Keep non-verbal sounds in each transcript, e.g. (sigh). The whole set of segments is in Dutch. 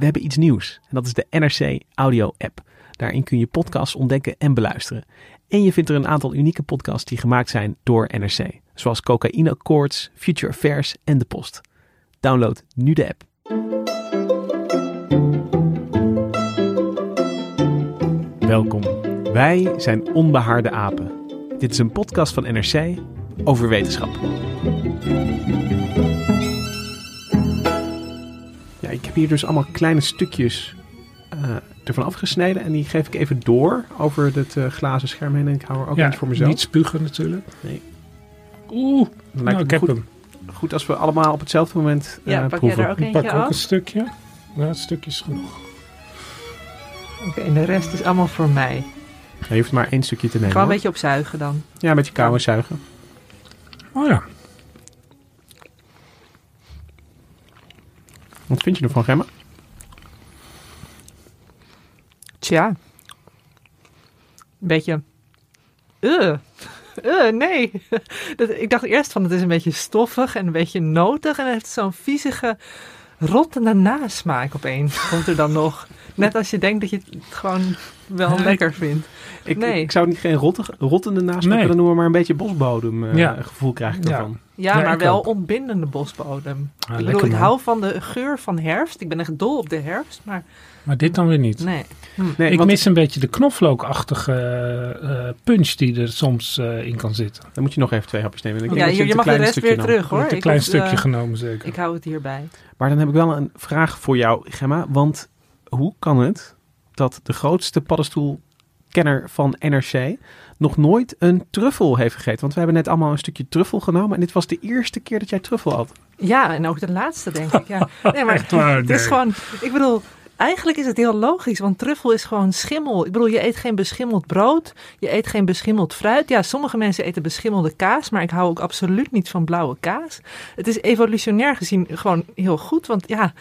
We hebben iets nieuws. En dat is de NRC Audio App. Daarin kun je podcasts ontdekken en beluisteren. En je vindt er een aantal unieke podcasts die gemaakt zijn door NRC. Zoals Cocaïne Accords, Future Affairs en De Post. Download nu de app. Welkom. Wij zijn Onbehaarde Apen. Dit is een podcast van NRC over wetenschap. Ja, ik heb hier dus allemaal kleine stukjes eh, ervan afgesneden. En die geef ik even door over het eh, glazen scherm heen. En ik hou er ook Ja, eentje voor mezelf. niet spugen natuurlijk. Nee. Oeh, Dan lijkt nou, ik me heb goed, hem. goed als we allemaal op hetzelfde moment eh Ja, pak jij proeven. er ook Ik pak ook af? een stukje. Ja, het stukje is genoeg. Oké, en de rest is allemaal voor mij. Je hoeft maar één stukje te nemen. Gewoon een hoor. beetje opzuigen dan. Ja, met je kauwen zuigen. Oh ja, Wat vind je ervan, Gemma? Tja. Een beetje... Uh. Nee. (laughs) Dat, ik dacht eerst van het is een beetje stoffig en een beetje notig. En het heeft zo'n viezige, rottende nasmaak opeens. Komt er dan nog. Net als je denkt dat je het gewoon wel ik- lekker vindt. Ik, Nee. ik zou het niet geen rottig, rottende nasmaak Nee. noemen, maar een beetje bosbodem eh, Ja. gevoel krijg ik Ja. ervan. Ja, Ja, maar ik wel ook. ontbindende bosbodem. Ah, ik bedoel, ik hou van de geur van herfst. Ik ben echt dol op de herfst, maar maar dit dan weer niet. nee. Nee, ik want mis een beetje de knoflookachtige eh, eh, punch die er soms eh, in kan zitten. dan moet je nog even twee hapjes nemen. Ik denk Ja, hier, je het mag de rest weer nam. terug Ik hoor. heb een Ik klein stukje genomen zeker. Ik hou het hierbij. Maar dan heb ik wel een vraag voor jou, Gemma. Want hoe kan het dat de grootste paddenstoelkenner van NRC nog nooit een truffel heeft gegeten? Want we hebben net allemaal een stukje truffel genomen. En dit was de eerste keer dat jij truffel had. Ja, en ook de laatste denk ik. Ja. Nee, maar Echt waar, het is gewoon, ik bedoel, eigenlijk is het heel logisch, want truffel is gewoon schimmel. Ik bedoel, je eet geen beschimmeld brood, je eet geen beschimmeld fruit. Ja, sommige mensen eten beschimmelde kaas, maar ik hou ook absoluut niet van blauwe kaas. Het is evolutionair gezien gewoon heel goed, want ja,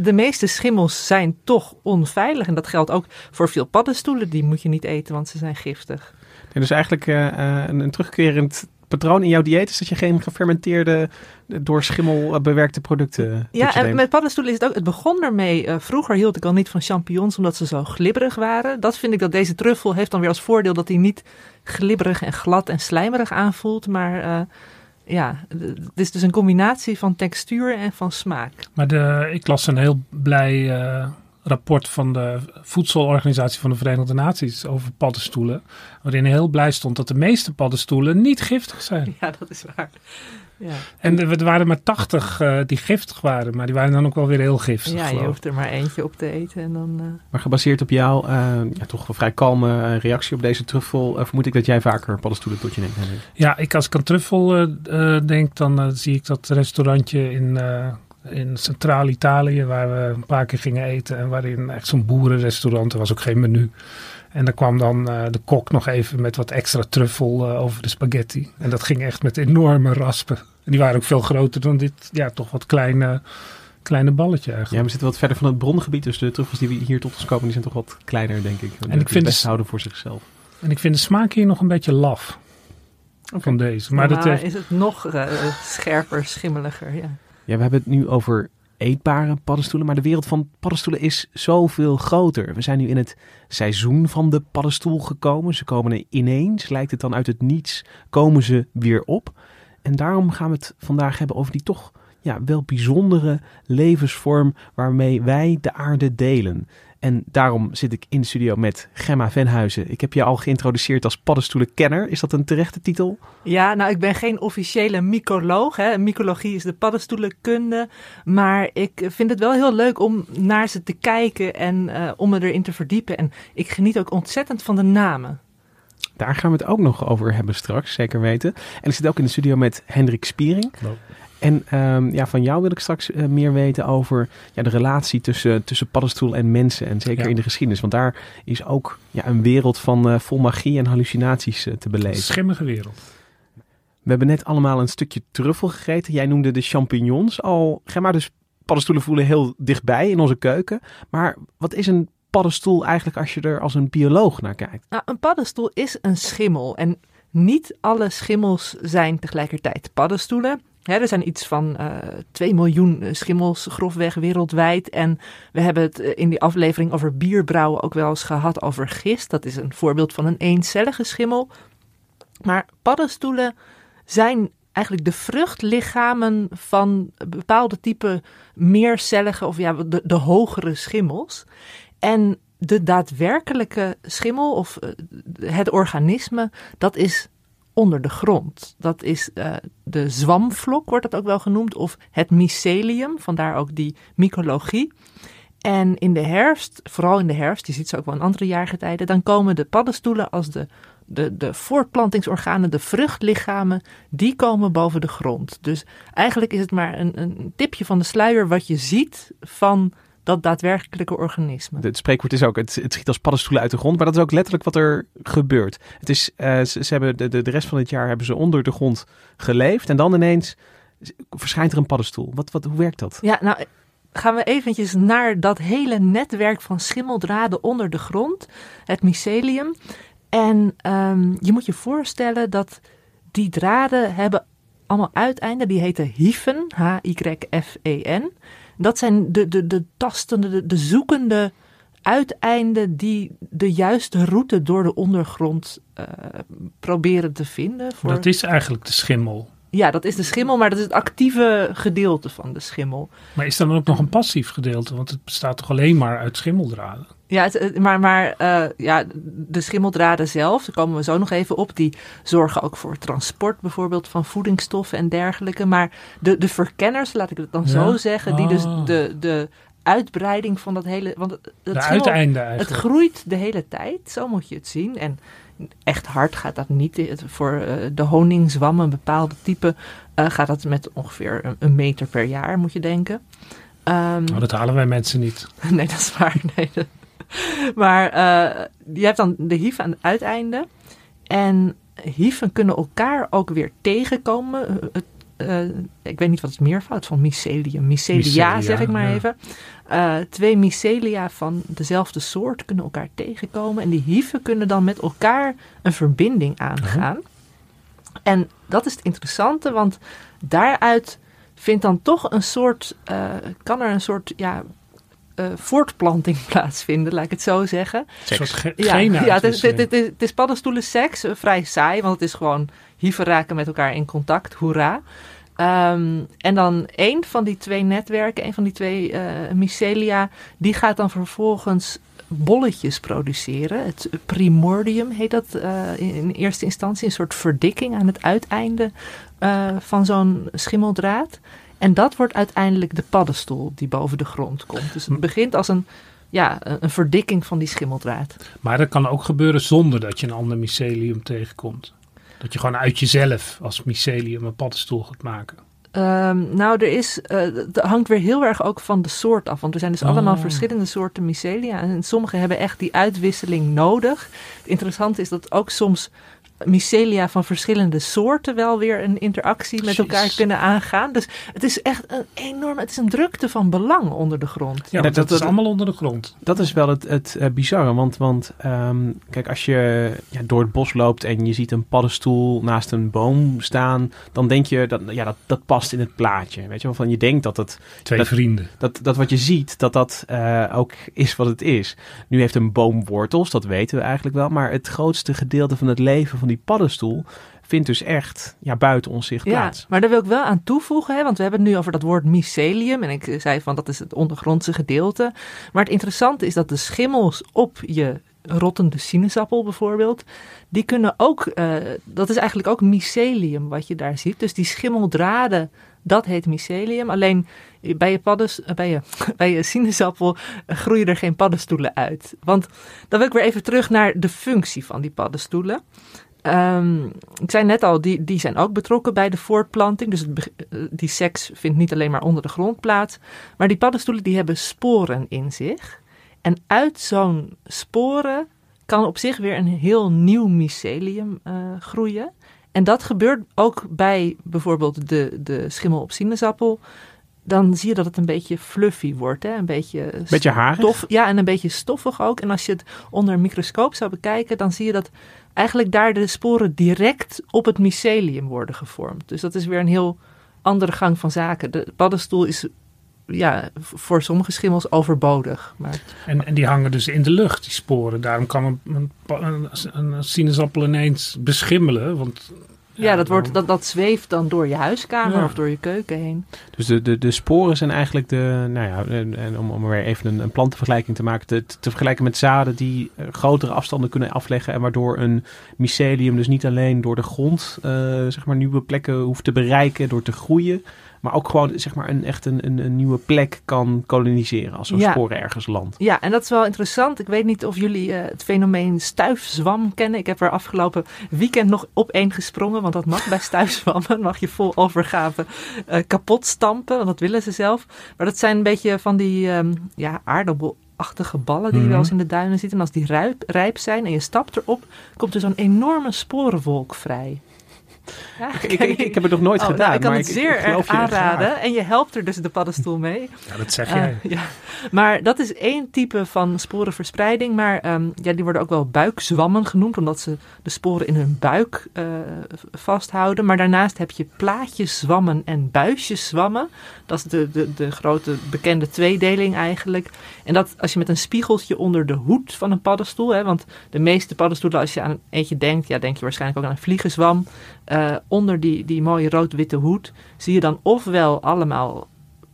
de meeste schimmels zijn toch onveilig. En dat geldt ook voor veel paddenstoelen, die moet je niet eten, want ze zijn giftig. En dus eigenlijk eh, eh, een, een terugkerend patroon in jouw dieet is dat je geen gefermenteerde, eh, door schimmel eh, bewerkte producten Ja, en neemt. met paddenstoelen is het ook. Het begon ermee. eh, vroeger hield ik al niet van champignons omdat ze zo glibberig waren. Dat vind ik dat deze truffel heeft dan weer als voordeel dat hij niet glibberig en glad en slijmerig aanvoelt. Maar eh, ja, het is dus een combinatie van textuur en van smaak. Maar de, ik las een heel blij eh, rapport van de Voedselorganisatie van de Verenigde Naties over paddenstoelen. Waarin heel blij stond dat de meeste paddenstoelen niet giftig zijn. Ja, dat is waar. Ja, En er er waren maar 80 eh, die giftig waren, maar die waren dan ook wel weer heel giftig. ja je geloof hoeft er maar eentje op te eten en dan... eh, Maar gebaseerd op jouw eh, ja, toch wel vrij kalme reactie op deze truffel, vermoed ik dat jij vaker paddenstoelen tot je neemt. Ja, ik, als ik aan truffel eh, eh, denk, dan zie ik dat restaurantje in, eh, in Centraal-Italië, waar we een paar keer gingen eten. En waarin echt zo'n boerenrestaurant, er was ook geen menu. En daar kwam dan eh, de kok nog even met wat extra truffel eh, over de spaghetti. En dat ging echt met enorme raspen. En die waren ook veel groter dan dit, ja, toch wat kleine, kleine balletje Ja, eigenlijk. we zitten wat verder van het brongebied, dus de truffels die we hier tot ons komen, die zijn toch wat kleiner, denk ik. En ik vind best houden voor zichzelf. En ik vind de smaak hier nog een beetje laf van deze. Maar dat normaal heeft, is het nog eh, scherper, schimmeliger. Ja. Ja, we hebben het nu over eetbare paddenstoelen, maar de wereld van paddenstoelen is zoveel groter. We zijn nu in het seizoen van de paddenstoel gekomen. Ze komen er ineens, lijkt het dan uit het niets, komen ze weer op. En daarom gaan we het vandaag hebben over die toch ja, wel bijzondere levensvorm waarmee wij de aarde delen. En daarom zit ik in de studio met Gemma Venhuizen. Ik heb je al geïntroduceerd als paddenstoelenkenner. Is dat een terechte titel? Ja, nou ik ben geen officiële mycoloog. Hè. Mycologie is de paddenstoelenkunde. Maar ik vind het wel heel leuk om naar ze te kijken en uh, om me erin te verdiepen. En ik geniet ook ontzettend van de namen. Daar gaan we het ook nog over hebben straks, zeker weten. En ik zit ook in de studio met Hendrik Spiering. En um, ja, van jou wil ik straks uh, meer weten over ja, de relatie tussen, tussen paddenstoel en mensen. En zeker Ja. in de geschiedenis. Want daar is ook ja, een wereld van eh, vol magie en hallucinaties eh, te Een beleven. schimmige wereld. We hebben net allemaal een stukje truffel gegeten. Jij noemde de champignons al. Gemma, dus paddenstoelen voelen heel dichtbij in onze keuken. Maar wat is een paddenstoel eigenlijk als je er als een bioloog naar kijkt? Nou, een paddenstoel is een schimmel. En niet alle schimmels zijn tegelijkertijd paddenstoelen. Er zijn iets van eh 2 miljoen eh, schimmels grofweg wereldwijd. En we hebben het eh, in die aflevering over bierbrouwen ook wel eens gehad over gist. Dat is een voorbeeld van een eencellige schimmel. Maar paddenstoelen zijn eigenlijk de vruchtlichamen van bepaalde type meercellige of ja, de, de hogere schimmels. En de daadwerkelijke schimmel of het organisme, dat is onder de grond. Dat is eh, de zwamvlok, wordt dat ook wel genoemd, of het mycelium, vandaar ook die mycologie. En in de herfst, vooral in de herfst, je ziet ze ook wel in andere jaargetijden, dan komen de paddenstoelen als de, de, de voortplantingsorganen, de vruchtlichamen, die komen boven de grond. Dus eigenlijk is het maar een, een tipje van de sluier wat je ziet van dat daadwerkelijke organisme. Het spreekwoord is ook, het, het schiet als paddenstoelen uit de grond. Maar dat is ook letterlijk wat er gebeurt. Het is, eh, ze, ze hebben de, de, de rest van het jaar hebben ze onder de grond geleefd. En dan ineens verschijnt er een paddenstoel. Wat, wat, hoe werkt dat? Ja, nou gaan we eventjes naar dat hele netwerk van schimmeldraden onder de grond, het mycelium. En ehm, je moet je voorstellen dat die draden hebben allemaal uiteinden, die heten hyphen, H-Y-F-E-N. Dat zijn de, de, de tastende, de, de zoekende uiteinden die de juiste route door de ondergrond eh, proberen te vinden. Voor... Dat is eigenlijk de schimmel. Ja, dat is de schimmel, maar dat is het actieve gedeelte van de schimmel. Maar is er dan ook nog een passief gedeelte? Want het bestaat toch alleen maar uit schimmeldraden? Ja, het, het- maar, maar eh, ja, de schimmeldraden zelf, daar komen we zo nog even op, die zorgen ook voor transport bijvoorbeeld van voedingsstoffen en dergelijke. Maar de, de verkenners, laat ik het dan Ja? zo zeggen, die dus Ah. de, de uitbreiding van dat hele... Want het, het de schimmel- het groeit de hele tijd, zo moet je het zien. En echt hard gaat dat niet. Voor eh, de honingzwammen, een bepaalde type, eh, gaat dat met ongeveer een, een meter per jaar, moet je denken. Ehm, Nou, dat halen wij mensen niet. (laughs) Nee, dat is waar. Nee, dat- (laughs) Maar eh, je hebt dan de hyphen aan het uiteinde. En hyphen kunnen elkaar ook weer tegenkomen. Eh, ik weet niet wat het meervoud van mycelium. Mycelia, Mycelia, zeg ik maar ja. even. Eh, twee mycelia van dezelfde soort kunnen elkaar tegenkomen. En die hyphen kunnen dan met elkaar een verbinding aangaan. En dat is het interessante, want daaruit vindt dan toch een soort, eh, kan er een soort ja, eh, voortplanting (laughs) plaatsvinden, laat ik het zo zeggen. Ge- Ja, ja het, is, het, is, het is paddenstoelen seks, eh, vrij saai, want het is gewoon hyphen raken met elkaar in contact, hoera. Ehm, en dan één van die twee netwerken, één van die twee eh, mycelia, die gaat dan vervolgens bolletjes produceren. Het primordium heet dat in, in eerste instantie, een soort verdikking aan het uiteinde van zo'n schimmeldraad. En dat wordt uiteindelijk de paddenstoel die boven de grond komt. Dus het begint als een, ja, een verdikking van die schimmeldraad. Maar dat kan ook gebeuren zonder dat je een ander mycelium tegenkomt. Dat je gewoon uit jezelf als mycelium een paddenstoel gaat maken. Ehm, nou, er is, eh, het hangt weer heel erg ook van de soort af. Want er zijn dus Oh. allemaal verschillende soorten mycelia. En sommige hebben echt die uitwisseling nodig. Het interessante is dat ook soms mycelia van verschillende soorten wel weer een interactie met elkaar kunnen aangaan. Dus het is echt een enorme, het is een drukte van belang onder de grond. Ja, dat- is allemaal onder de grond. Dat is wel het, het eh, bizarre. Want, want ehm, kijk, als je ja, door het bos loopt en je ziet een paddenstoel naast een boom staan, dan denk je dat ja, dat, dat past in het plaatje. Weet je wel, van je denkt dat het Twee Dat- vrienden. dat, dat wat je ziet, dat dat eh, ook is wat het is. Nu heeft een boom wortels, dat weten we eigenlijk wel. Maar het grootste gedeelte van het leven van van die paddenstoel vindt dus echt ja, buiten ons zicht Ja, plaats. maar daar wil ik wel aan toevoegen, hè, want we hebben het nu over dat woord mycelium. En ik zei van dat is het ondergrondse gedeelte. Maar het interessante is dat de schimmels op je rottende sinaasappel bijvoorbeeld, die kunnen ook, eh, dat is eigenlijk ook mycelium wat je daar ziet. Dus die schimmeldraden, dat heet mycelium. Alleen bij je, paddens, eh, bij je, (laughs) bij je sinaasappel eh, groeien er geen paddenstoelen uit. Want dan wil ik weer even terug naar de functie van die paddenstoelen. Ehm, ik zei net al, die, die zijn ook betrokken bij de voortplanting. Dus eh, die seks vindt niet alleen maar onder de grond plaats. Maar die paddenstoelen die hebben sporen in zich. En uit zo'n sporen kan op zich weer een heel nieuw mycelium groeien. En dat gebeurt ook bij bijvoorbeeld de, de schimmel op sinaasappel. Dan zie je dat het een beetje fluffy wordt. Hè? Een beetje, Beetje harig? stof, ja, en een beetje stoffig ook. En als je het onder een microscoop zou bekijken, dan zie je dat eigenlijk daar de sporen direct op het mycelium worden gevormd. Dus dat is weer een heel andere gang van zaken. De paddenstoel is ja, voor sommige schimmels overbodig. Maar En, en die hangen dus in de lucht, die sporen. Daarom kan een, een, een, een sinaasappel ineens beschimmelen. Want, ja, dat, wordt, dat, dat zweeft dan door je huiskamer Ja. of door je keuken heen. Dus de, de, de sporen zijn eigenlijk de, nou ja, en, en om, om weer even een, een plantenvergelijking te maken, te, te vergelijken met zaden die eh, grotere afstanden kunnen afleggen en waardoor een mycelium dus niet alleen door de grond, eh, zeg maar, nieuwe plekken hoeft te bereiken door te groeien, maar ook gewoon, zeg maar, een, echt een, een, een nieuwe plek kan koloniseren als zo'n Ja. sporen ergens landt. Ja, en dat is wel interessant. Ik weet niet of jullie eh, het fenomeen stuifzwam kennen. Ik heb er afgelopen weekend nog op één gesprongen, want dat mag bij (laughs) stuifzwammen. mag je vol overgave eh, kapot stampen, want dat willen ze zelf. Maar dat zijn een beetje van die ehm, ja, aardappelachtige ballen die je wel eens in de duinen ziet. En als die rijp, rijp zijn en je stapt erop, komt er zo'n enorme sporenwolk vrij. Ja, Ik, (laughs) ik, ik, ik heb het nog nooit Oh, nou, gedaan, ik kan maar het ik, zeer erg graag. aanraden. En je helpt er dus de paddenstoel mee. ja, dat zeg Eh, jij. ja. Maar dat is één type van sporenverspreiding. Maar ehm, ja, die worden ook wel buikzwammen genoemd, omdat ze de sporen in hun buik eh, vasthouden. Maar daarnaast heb je plaatjeszwammen en buisjeszwammen. Dat is de, de, de grote bekende tweedeling eigenlijk. En dat als je met een spiegeltje onder de hoed van een paddenstoel, hè, want de meeste paddenstoelen, als je aan eentje denkt, ja, denk je waarschijnlijk ook aan een vliegenzwam. Eh, onder die, die mooie rood-witte hoed zie je dan ofwel allemaal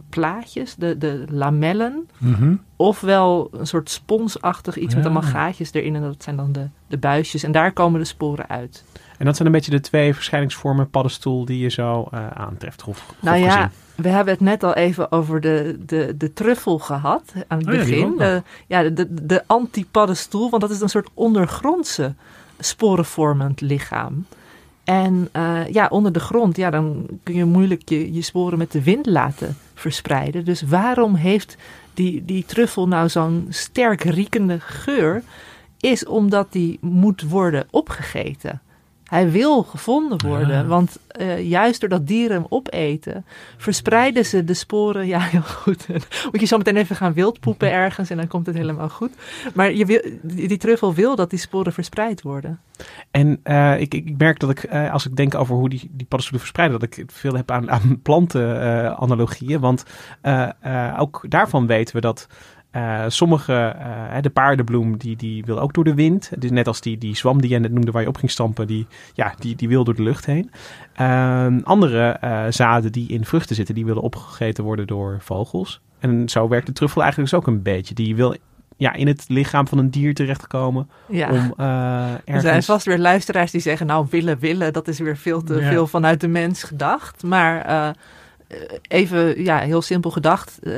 plaatjes, de, de lamellen, Mhm. ofwel een soort sponsachtig iets met allemaal gaatjes erin. En dat zijn dan de, de buisjes. En daar komen de sporen uit. En dat zijn een beetje de twee verschijningsvormen paddenstoel die je zo eh, aantreft. Grof, grof Nou ja, gezien. we hebben het net al even over de, de, de truffel gehad aan het Oh begin. de, ja, de, de, de antipaddenstoel, want dat is een soort ondergrondse sporenvormend lichaam. En eh, ja, onder de grond, ja, dan kun je moeilijk je, je sporen met de wind laten verspreiden. Dus waarom heeft die, die truffel nou zo'n sterk riekende geur? Is omdat die moet worden opgegeten. Hij wil gevonden worden, Ja. want eh, juist doordat dieren hem opeten, verspreiden ze de sporen. (laughs) Ja, heel goed. Moet je zo meteen even gaan wildpoepen (laughs) ergens en dan komt het helemaal goed. Maar je wil, die, truffel wil dat die sporen verspreid worden. En eh, ik, ik merk dat ik, eh, als ik denk over hoe die, die paddenstoelen verspreiden, dat ik veel heb aan, aan plantenanalogieën. want ook daarvan weten we dat eh, sommige, eh, de paardenbloem, die, die wil ook door de wind. Dus net als die, die zwam die je net noemde waar je op ging stampen, die, ja, die, die wil door de lucht heen. Ehm, andere eh, zaden die in vruchten zitten, die willen opgegeten worden door vogels. En zo werkt de truffel eigenlijk dus ook een beetje. Die wil ja, in het lichaam van een dier terechtkomen Ja. om eh Er zijn vast weer luisteraars die zeggen, nou willen, willen, dat is weer veel te Ja. veel vanuit de mens gedacht. Maar eh, even, ja, heel simpel gedacht, eh,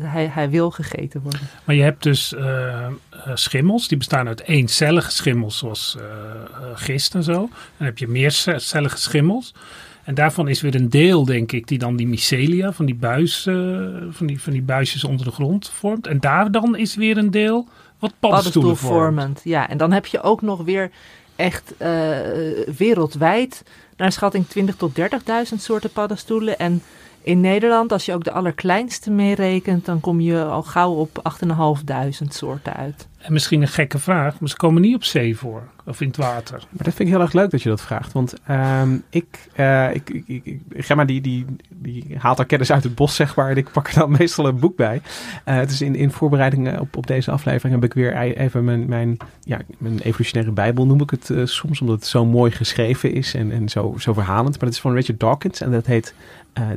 hij, hij wil gegeten worden. Maar je hebt dus eh, eh, schimmels, die bestaan uit eencellige schimmels, zoals eh, eh, gist en zo. Dan heb je meercellige schimmels. En daarvan is weer een deel, denk ik, die dan die mycelia, van die, buis, eh, van die, van die buisjes onder de grond vormt. En daar dan is weer een deel wat paddenstoelen vormt. Ja. En dan heb je ook nog weer echt eh, wereldwijd, naar schatting 20 tot 30.000 soorten paddenstoelen. En in Nederland, als je ook de allerkleinste meerekent, dan kom je al gauw op 8.500 soorten uit. En misschien een gekke vraag, maar ze komen niet op zee voor of in het water. Maar dat vind ik heel erg leuk dat je dat vraagt. Want ehm, ik, uh, ik, ik, ik, ik, Gemma die, die, die haalt haar kennis uit het bos, zeg maar. En ik pak er dan (laughs) meestal een boek bij. Uh, dus in, in voorbereiding op, op deze aflevering heb ik weer even mijn, mijn, ja, mijn evolutionaire bijbel, noem ik het uh, soms. Omdat het zo mooi geschreven is en, en zo, zo verhalend. Maar het is van Richard Dawkins en dat heet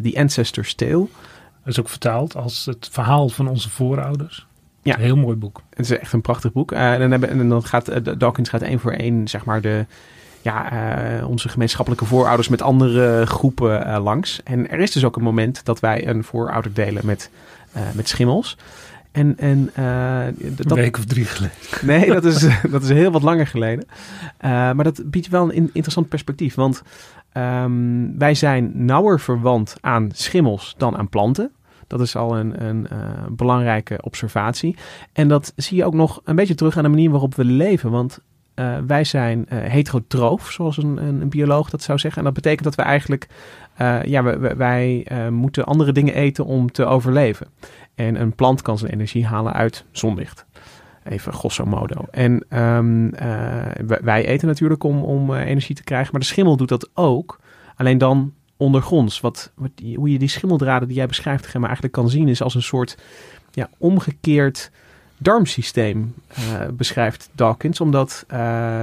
The Ancestor's Tale. Dat is ook vertaald als het verhaal van onze voorouders. Ja. Een heel mooi boek. Het is echt een prachtig boek. Uh, en, dan hebben, en dan gaat uh, Dawkins gaat één voor één, zeg maar, de, ja, uh, onze gemeenschappelijke voorouders met andere groepen langs. En er is dus ook een moment dat wij een voorouder delen met, met schimmels. En, en, dat, een week of drie geleden. Nee, dat is, (laughs) dat is heel wat langer geleden. maar dat biedt wel een interessant perspectief. Want um, wij zijn nauwer verwant aan schimmels dan aan planten. Dat is al een, een uh, belangrijke observatie. En dat zie je ook nog een beetje terug aan de manier waarop we leven. Want uh, wij zijn uh, heterotroof, zoals een, een, bioloog dat zou zeggen. En dat betekent dat we eigenlijk, ja, wij, wij moeten andere dingen eten om te overleven. En een plant kan zijn energie halen uit zonlicht. Even grosso modo. En um, wij eten natuurlijk om, om energie te krijgen, maar de schimmel doet dat ook. Alleen dan ondergronds. Wat, hoe je die schimmeldraden die jij beschrijft, Gemma, eigenlijk kan zien, is als een soort ja, omgekeerd darmsysteem, uh, beschrijft Dawkins. Omdat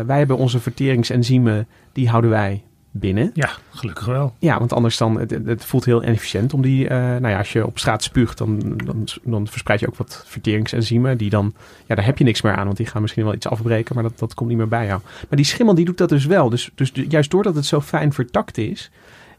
wij hebben onze verteringsenzymen, die houden wij binnen. Ja, gelukkig wel. Ja, want anders dan, het, het voelt heel inefficiënt om die, uh, nou ja, als je op straat spuugt, dan, dan, dan verspreid je ook wat verteringsenzymen, die dan, ja, daar heb je niks meer aan, want die gaan misschien wel iets afbreken, maar dat, dat komt niet meer bij jou. Maar die schimmel, die doet dat dus wel. Dus, dus juist doordat het zo fijn vertakt is,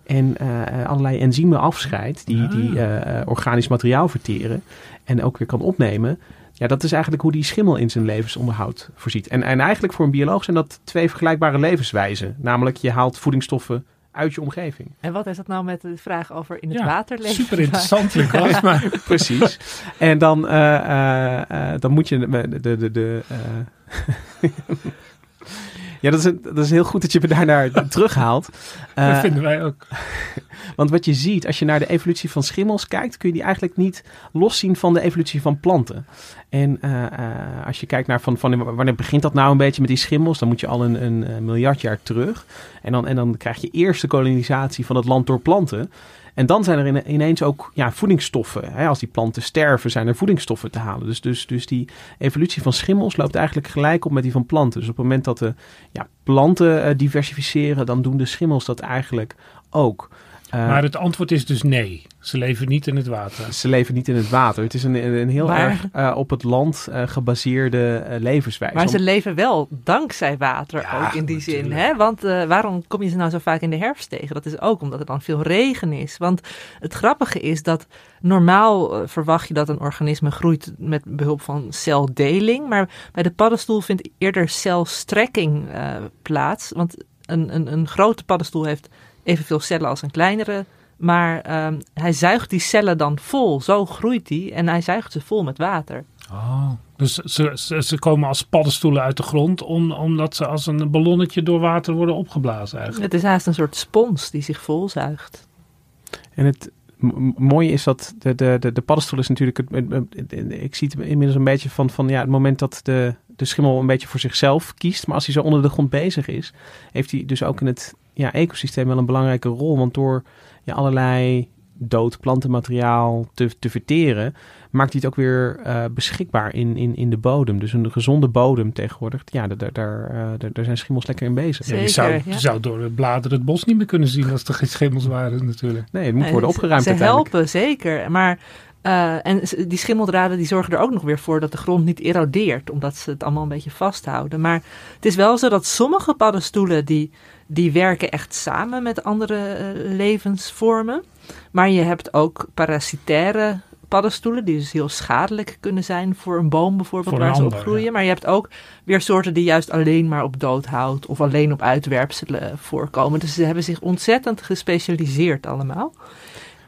en uh, allerlei enzymen afscheidt die, ah. die uh, organisch materiaal verteren en ook weer kan opnemen. Ja, dat is eigenlijk hoe die schimmel in zijn levensonderhoud voorziet. En, en eigenlijk voor een bioloog zijn dat twee vergelijkbare levenswijzen. Namelijk, je haalt voedingsstoffen uit je omgeving. En wat is dat nou met de vraag over in het water leven? Super interessant, Lucas. (laughs) maar... (laughs) Precies. En dan, uh, uh, uh, dan moet je de, de, de, de (laughs) Ja, dat is, dat is heel goed dat je me daarnaar (laughs) terughaalt. Uh, dat vinden wij ook. (laughs) Want wat je ziet, als je naar de evolutie van schimmels kijkt, kun je die eigenlijk niet loszien van de evolutie van planten. En uh, uh, als je kijkt naar van, van wanneer begint dat nou een beetje met die schimmels, dan moet je al een, een miljard jaar terug. En dan, en dan krijg je eerst de kolonisatie van het land door planten. En dan zijn er ineens ook ja, voedingsstoffen. Hè? Als die planten sterven, zijn er voedingsstoffen te halen. Dus, dus, dus die evolutie van schimmels loopt eigenlijk gelijk op met die van planten. Dus op het moment dat de ja, planten uh, diversificeren, dan doen de schimmels dat eigenlijk ook. Uh, maar het antwoord is dus nee. Ze leven niet in het water. Ze leven niet in het water. Het is een, een heel maar, erg uh, op het land uh, gebaseerde levenswijze. Maar ze leven wel dankzij water ja, ook in die natuurlijk. zin. Hè? Want waarom kom je ze nou zo vaak in de herfst tegen? Dat is ook omdat er dan veel regen is. Want het grappige is dat normaal verwacht je dat een organisme groeit met behulp van celdeling. Maar bij de paddenstoel vindt eerder celstrekking plaats. Want een, een, een grote paddenstoel heeft evenveel cellen als een kleinere. Maar um, hij zuigt die cellen dan vol. Zo groeit hij. En hij zuigt ze vol met water. Oh, dus ze, ze, ze, komen als paddenstoelen uit de grond. Om, omdat ze als een ballonnetje door water worden opgeblazen eigenlijk. Het is haast een soort spons die zich volzuigt. En het mooie is dat de, de, de, de paddenstoel is natuurlijk... Het, ik zie het inmiddels een beetje van, van ja, het moment dat de, de schimmel een beetje voor zichzelf kiest. Maar als hij zo onder de grond bezig is, heeft hij dus ook in het ja, ecosysteem wel een belangrijke rol. Want door ja, allerlei dood plantenmateriaal te, te verteren, maakt hij het ook weer uh, beschikbaar in, in, in de bodem. Dus een gezonde bodem tegenwoordig, ja, daar, daar, uh, daar zijn schimmels lekker in bezig. Zeker, je, zou, ja. je zou door het bladeren het bos niet meer kunnen zien als er geen schimmels waren natuurlijk. Nee, het moet worden opgeruimd Ze helpen, zeker. Maar uh, en die schimmeldraden die zorgen er ook nog weer voor dat de grond niet erodeert, omdat ze het allemaal een beetje vasthouden. Maar het is wel zo dat sommige paddenstoelen die, die werken echt samen met andere uh, levensvormen. Maar je hebt ook parasitaire paddenstoelen, die dus heel schadelijk kunnen zijn voor een boom bijvoorbeeld, voor waar ze op groeien. Ja. Maar je hebt ook weer soorten die juist alleen maar op doodhout of alleen op uitwerpselen voorkomen. Dus ze hebben zich ontzettend gespecialiseerd allemaal.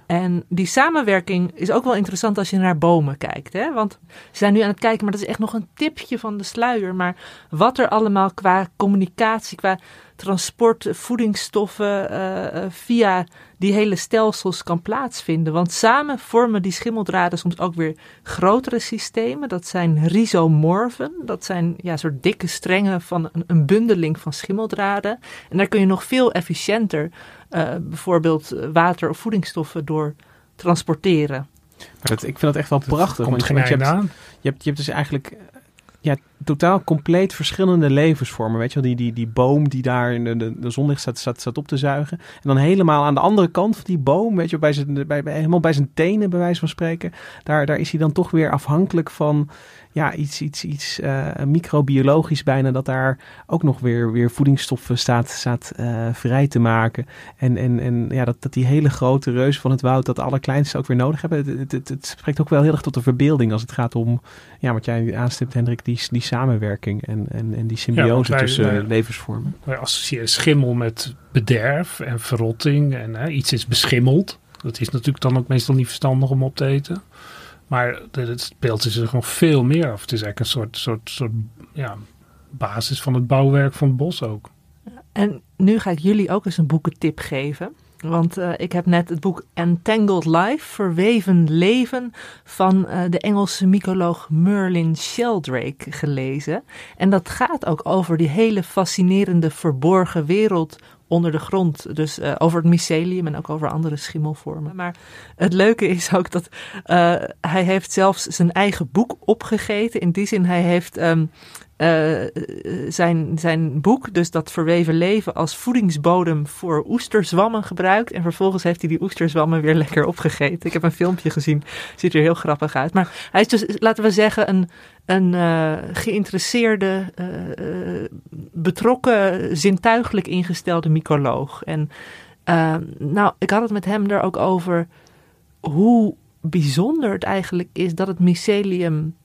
En die samenwerking is ook wel interessant als je naar bomen kijkt. Hè? Want ze zijn nu aan het kijken, maar dat is echt nog een tipje van de sluier. Maar wat er allemaal qua communicatie, qua transport voedingsstoffen uh, via die hele stelsels kan plaatsvinden. Want samen vormen die schimmeldraden soms ook weer grotere systemen. Dat zijn rhizomorfen. Dat zijn ja, soort dikke strengen van een, een bundeling van schimmeldraden. En daar kun je nog veel efficiënter uh, bijvoorbeeld water of voedingsstoffen door transporteren. Maar dat, ik vind dat echt wel prachtig. Komt want, je, hebt, je, hebt, je hebt dus eigenlijk ja, totaal compleet verschillende levensvormen. Weet je wel, die, die, die boom die daar in de, de, de zonlicht staat, staat, staat op te zuigen. En dan helemaal aan de andere kant van die boom, weet je, bij zijn, bij, bij, helemaal bij zijn tenen, bij wijze van spreken. Daar, daar is hij dan toch weer afhankelijk van ja, iets, iets, iets uh, microbiologisch bijna, dat daar ook nog weer, weer voedingsstoffen staat, staat uh, vrij te maken. En, en, en ja, dat, dat die hele grote reus van het woud, dat alle kleinste ook weer nodig hebben. Het, het, het, het, spreekt ook wel heel erg tot de verbeelding als het gaat om, ja, wat jij aanstipt, Hendrik, die, die samenwerking en, en, en die symbiose ja, tussen wij, levensvormen. Wij associëren schimmel met bederf en verrotting en hè, iets is beschimmeld. Dat is natuurlijk dan ook meestal niet verstandig om op te eten. Maar het speelt zich nog veel meer af. Het is eigenlijk een soort, soort, soort ja, basis van het bouwwerk van het bos ook. En nu ga ik jullie ook eens een boekentip geven. Want uh, ik heb net het boek Entangled Life, Verweven Leven, van uh, de Engelse mycoloog Merlin Sheldrake gelezen. En dat gaat ook over die hele fascinerende verborgen wereld onder de grond. Dus uh, over het mycelium en ook over andere schimmelvormen. Maar het leuke is ook dat uh, hij heeft zelfs zijn eigen boek opgegeten. In die zin, hij heeft um, uh, zijn, zijn boek, dus dat verweven leven, als voedingsbodem voor oesterzwammen gebruikt. En vervolgens heeft hij die oesterzwammen weer lekker opgegeten. Ik heb een filmpje gezien, ziet er heel grappig uit. Maar hij is dus, laten we zeggen, een, een uh, geïnteresseerde, betrokken, zintuigelijk ingestelde mycoloog. En nou, ik had het met hem er ook over hoe bijzonder het eigenlijk is dat het mycelium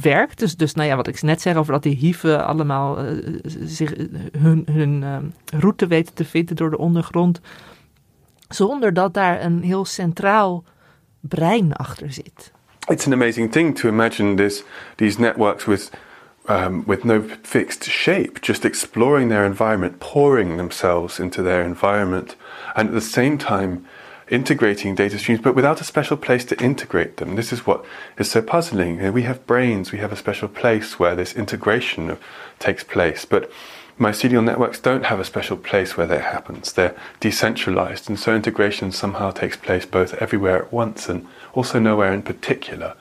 werkt. Dus, dus nou ja, wat ik net zeg over dat die hieven allemaal uh, zich, hun, hun uh, route weten te vinden door de ondergrond. Zonder dat daar een heel centraal brein achter zit. It's an amazing thing to imagine this, these networks with, um, with no fixed shape, just exploring their environment, pouring themselves into their environment, and at the same time integrating data streams, but without a special place to integrate them. This is what is so puzzling. We have brains, we have a special place where this integration takes place, but mycelial networks don't have a special place where that happens. They're decentralized, and so integration somehow takes place both everywhere at once and also nowhere in particular.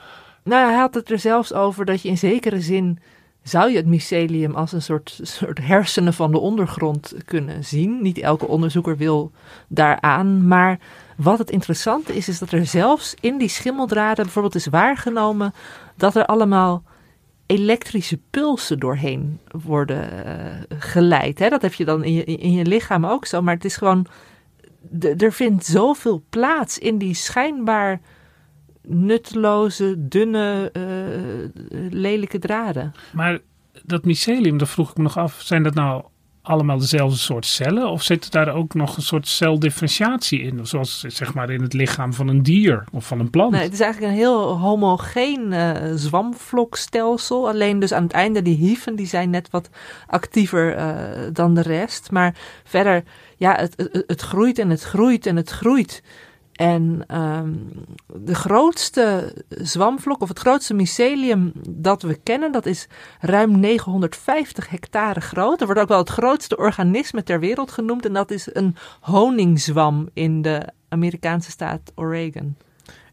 Nou, hij had het er zelfs over dat je in zekere zin zou je het mycelium als een soort, soort hersenen van de ondergrond kunnen zien. Niet elke onderzoeker wil daaraan, maar wat het interessante is, is dat er zelfs in die schimmeldraden bijvoorbeeld is waargenomen dat er allemaal elektrische pulsen doorheen worden uh, geleid. Hè? Dat heb je dan in in je lichaam ook zo, maar het is gewoon, er vindt zoveel plaats in die schijnbaar nutteloze, dunne, uh, lelijke draden. Maar dat mycelium, daar vroeg ik me nog af, zijn dat nou allemaal dezelfde soort cellen? Of zit daar ook nog een soort celdifferentiatie in? Zoals zeg maar in het lichaam van een dier of van een plant? Nee, het is eigenlijk een heel homogeen uh, zwamvlokstelsel. Alleen dus aan het einde die hieven, die zijn net wat actiever uh, dan de rest. Maar verder, ja, het, het, het groeit en het groeit en het groeit. En um, de grootste zwamvlok, of het grootste mycelium dat we kennen, dat is ruim 950 hectare groot. Er wordt ook wel het grootste organisme ter wereld genoemd. En dat is een honingzwam in de Amerikaanse staat Oregon.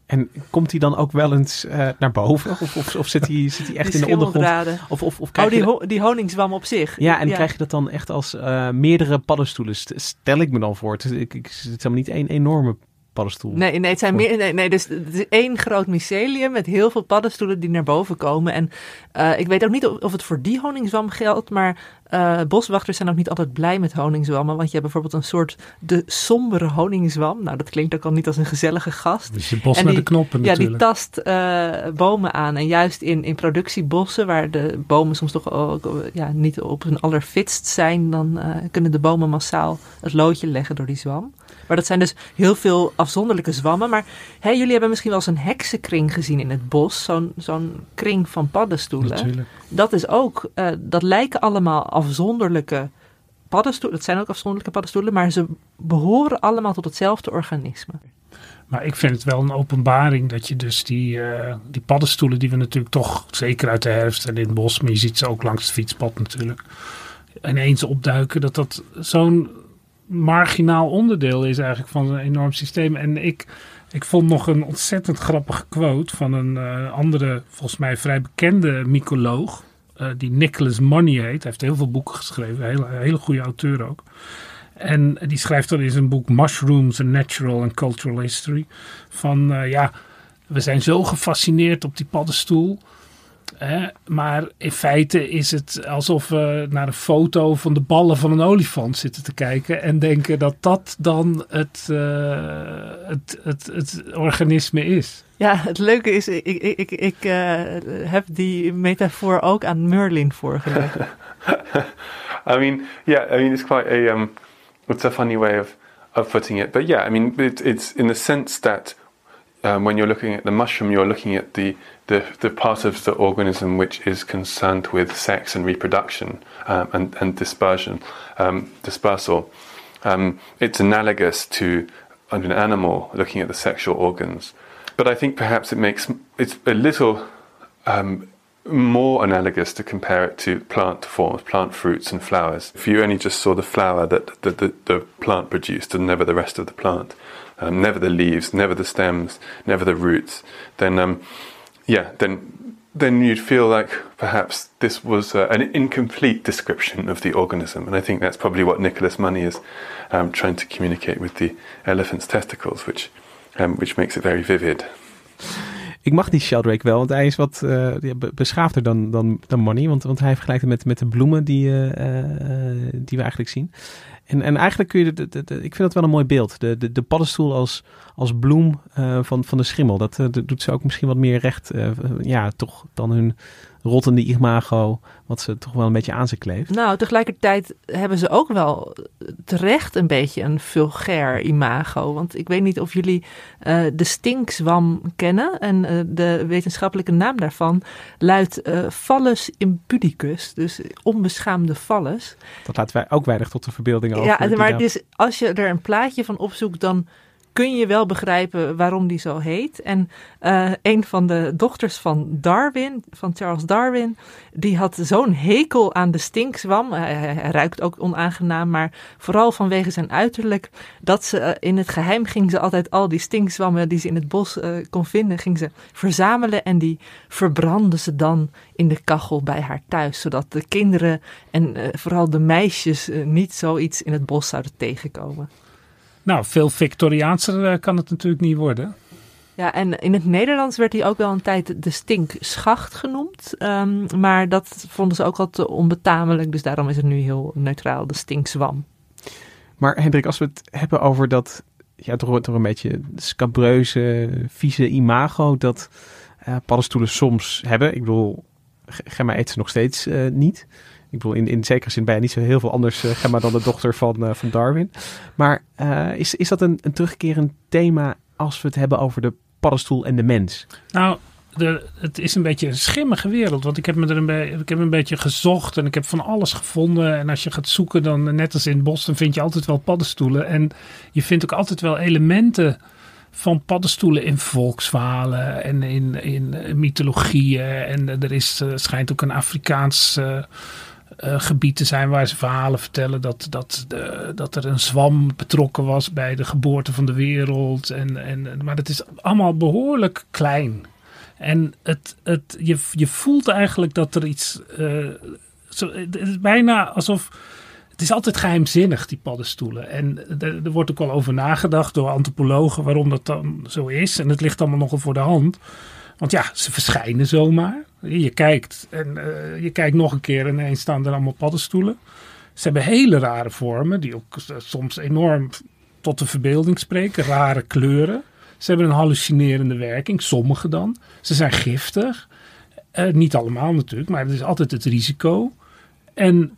En komt hij dan ook wel eens uh, naar boven? Of, of, of zit, hij, zit echt in de ondergrond? Of, of, of oh, die, ho die honingswam op zich. Ja, en ja. krijg je dat dan echt als uh, meerdere paddenstoelen? Stel ik me dan voor. Het is, ik, ik, het is helemaal niet één enorme paddenstoel. Nee, nee, het zijn meer, nee, nee, dus het is één groot mycelium met heel veel paddenstoelen die naar boven komen. En uh, ik weet ook niet of, of, het voor die honingzwam geldt, maar uh, boswachters zijn ook niet altijd blij met honingzwammen. Want je hebt bijvoorbeeld een soort de sombere honingzwam. Nou, dat klinkt ook al niet als een gezellige gast. Dus je bos en die, de knoppen Ja, natuurlijk. die tast uh, bomen aan. En juist in, in productiebossen, waar de bomen soms toch ook ja, niet op hun allerfitst zijn, dan kunnen de bomen massaal het loodje leggen door die zwam. Maar dat zijn dus heel veel afzonderlijke zwammen. Maar hè, jullie hebben misschien wel eens een heksenkring gezien in het bos. Zo'n zo'n kring van paddenstoelen. Natuurlijk. Dat is ook, dat lijken allemaal afzonderlijke paddenstoelen, dat zijn ook afzonderlijke paddenstoelen, maar ze behoren allemaal tot hetzelfde organisme. Maar ik vind het wel een openbaring dat je dus die, uh, die paddenstoelen, die we natuurlijk toch, zeker uit de herfst en in het bos, maar je ziet ze ook langs het fietspad natuurlijk, ineens opduiken, dat dat zo'n marginaal onderdeel is eigenlijk van een enorm systeem. En ik, ik vond nog een ontzettend grappige quote van een uh, andere, volgens mij vrij bekende mycoloog, uh, die Nicholas Money heet. Hij heeft heel veel boeken geschreven, een hele, hele goede auteur ook. En die schrijft dan in zijn boek Mushrooms, a Natural and Cultural History. Van uh, ja, we zijn zo gefascineerd op die paddenstoel. Hè, maar in feite is het alsof we naar een foto van de ballen van een olifant zitten te kijken. En denken dat dat dan het, uh, het, het, het organisme is. Ja, het leuke is, ik, ik, ik, ik uh, heb die metafoor ook aan Merlin voorgelegd. (laughs) I mean, yeah, I mean, it's quite a, um, it's a funny way of, of putting it. But yeah, I mean, it, it's in the sense that um, when you're looking at the mushroom, you're looking at the, the, the part of the organism which is concerned with sex and reproduction um, and, and dispersion, um, dispersal. Um, it's analogous to an animal looking at the sexual organs. But I think perhaps it makes it's a little um, more analogous to compare it to plant forms, plant fruits and flowers. If you only just saw the flower that the, the, the plant produced and never the rest of the plant, um, never the leaves, never the stems, never the roots, then um, yeah, then then you'd feel like perhaps this was uh, an incomplete description of the organism, and I think that's probably what Nicholas Money is um, trying to communicate with the elephant's testicles, which um, which makes it very vivid. Ik mag die Sheldrake wel, want hij is wat uh, beschaafder dan, dan, dan Money. Want, want hij vergelijkt het met, met de bloemen die, uh, die we eigenlijk zien. En, en eigenlijk kun je, ik vind dat wel een mooi beeld. De, de, de paddenstoel als, als bloem uh, van, van de schimmel. Dat, dat, doet ze ook misschien wat meer recht, ja, toch dan hun rottende imago, wat ze toch wel een beetje aan ze kleeft. Nou, tegelijkertijd hebben ze ook wel terecht een beetje een vulgair imago. Want ik weet niet of jullie uh, de stinkswam kennen. En uh, de wetenschappelijke naam daarvan luidt uh, Phallus impudicus. Dus onbeschaamde Phallus. Dat laten wij ook weinig tot de verbeelding over. Ja, maar dus als je er een plaatje van opzoekt, dan kun je wel begrijpen waarom die zo heet. En uh, een van de dochters van Darwin, van Charles Darwin, die had zo'n hekel aan de stinkswam. Hij, ruikt ook onaangenaam, maar vooral vanwege zijn uiterlijk, dat ze uh, in het geheim ging ze altijd al die stinkswammen die ze in het bos uh, kon vinden, ging ze verzamelen en die verbrandde ze dan in de kachel bij haar thuis, zodat de kinderen en vooral de meisjes niet zoiets in het bos zouden tegenkomen. Nou, veel Victoriaanser kan het natuurlijk niet worden. Ja, en in het Nederlands werd hij ook wel een tijd de stinkschacht genoemd. Um, maar dat vonden ze ook al te onbetamelijk. Dus daarom is het nu heel neutraal, de stinkswam. Maar Hendrik, als we het hebben over dat, ja, toch, toch een beetje scabreuze, vieze imago dat uh, paddenstoelen soms hebben. Ik bedoel, Gemma eet ze nog steeds uh, niet. Ik bedoel, in, in zekere zin ben je niet zo heel veel anders, uh, Gemma, dan de dochter van, uh, van Darwin. Maar uh, is, is dat een, een terugkerend thema als we het hebben over de paddenstoel en de mens? Nou, de, het is een beetje een schimmige wereld. Want ik heb, me er een, ik heb een beetje gezocht en ik heb van alles gevonden. En als je gaat zoeken, dan net als in het bos, dan vind je altijd wel paddenstoelen. En je vindt ook altijd wel elementen van paddenstoelen in volksverhalen en in, in mythologieën. En er is, schijnt ook een Afrikaans uh, gebied te zijn waar ze verhalen vertellen dat, dat, dat er een zwam betrokken was bij de geboorte van de wereld. En, en, maar het is allemaal behoorlijk klein. En het, het, je, je voelt eigenlijk dat er iets. Uh, zo, het is bijna alsof. Het is altijd geheimzinnig, die paddenstoelen. En er, er, wordt ook al over nagedacht door antropologen waarom dat dan zo is. En het ligt allemaal nogal voor de hand. Want ja, ze verschijnen zomaar. Je kijkt en uh, je kijkt nog een keer en ineens staan er allemaal paddenstoelen. Ze hebben hele rare vormen, die ook soms enorm tot de verbeelding spreken. Rare kleuren. Ze hebben een hallucinerende werking, sommige dan. Ze zijn giftig. Uh, niet allemaal natuurlijk, maar er is altijd het risico. En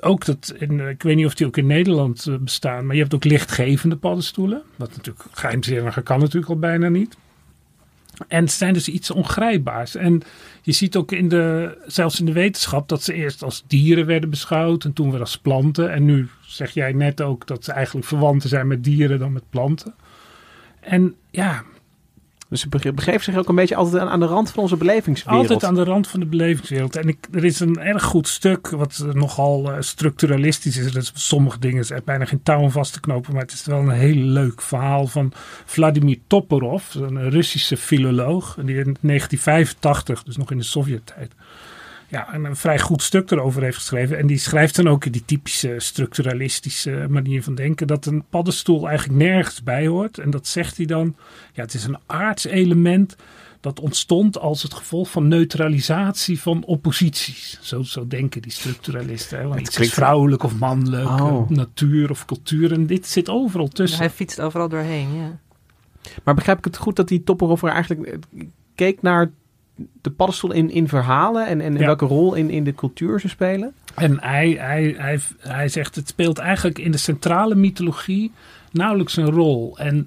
ook dat, ik weet niet of die ook in Nederland bestaan, maar je hebt ook lichtgevende paddenstoelen. Wat natuurlijk geheimzinniger kan natuurlijk al bijna niet. En ze zijn dus iets ongrijpbaars. En je ziet ook in de, zelfs in de wetenschap dat ze eerst als dieren werden beschouwd en toen weer als planten. En nu zeg jij net ook dat ze eigenlijk verwanten zijn met dieren dan met planten. En ja, Dus ze bege- begeven zich ook een beetje altijd aan, de rand van onze belevingswereld. Altijd aan de rand van de belevingswereld. En ik, er is een erg goed stuk wat nogal eh, structuralistisch is. Dus sommige dingen zijn bijna geen touw om vast te knopen. Maar het is wel een heel leuk verhaal van Vladimir Toporov. Een Russische filoloog. Die in 1985, dus nog in de Sovjet-tijd. Ja, een, een vrij goed stuk erover heeft geschreven. En die schrijft dan ook in die typische structuralistische manier van denken. Dat een paddenstoel eigenlijk nergens bij hoort. En dat zegt hij dan. Ja, het is een aardselement dat ontstond als het gevolg van neutralisatie van opposities. Zo, zo denken die structuralisten. Hè? Want iets is klinkt- vrouwelijk of mannelijk, Oh. eh, natuur of cultuur. En dit zit overal tussen. Hij fietst overal doorheen, ja. Maar begrijp ik het goed dat die Topperhoff er eigenlijk eh, keek naar de paddenstoel in, in verhalen en, en Ja. welke rol in, in de cultuur ze spelen? En hij, hij, hij, hij zegt het speelt eigenlijk in de centrale mythologie nauwelijks een rol. En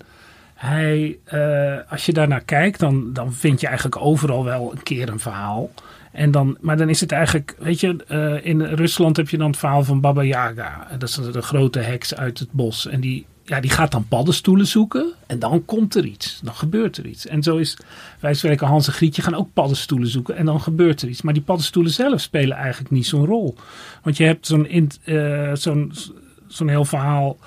hij, eh, als je daarnaar kijkt, dan, dan vind je eigenlijk overal wel een keer een verhaal. En dan, maar dan is het eigenlijk, weet je, eh, in Rusland heb je dan het verhaal van Baba Yaga. Dat is de grote heks uit het bos. En die, ja, die gaat dan paddenstoelen zoeken. En dan komt er iets. Dan gebeurt er iets. En zo is, wij spreken Hans en Grietje gaan ook paddenstoelen zoeken. En dan gebeurt er iets. Maar die paddenstoelen zelf spelen eigenlijk niet zo'n rol. Want je hebt zo'n eh, zo'n zo'n heel verhaal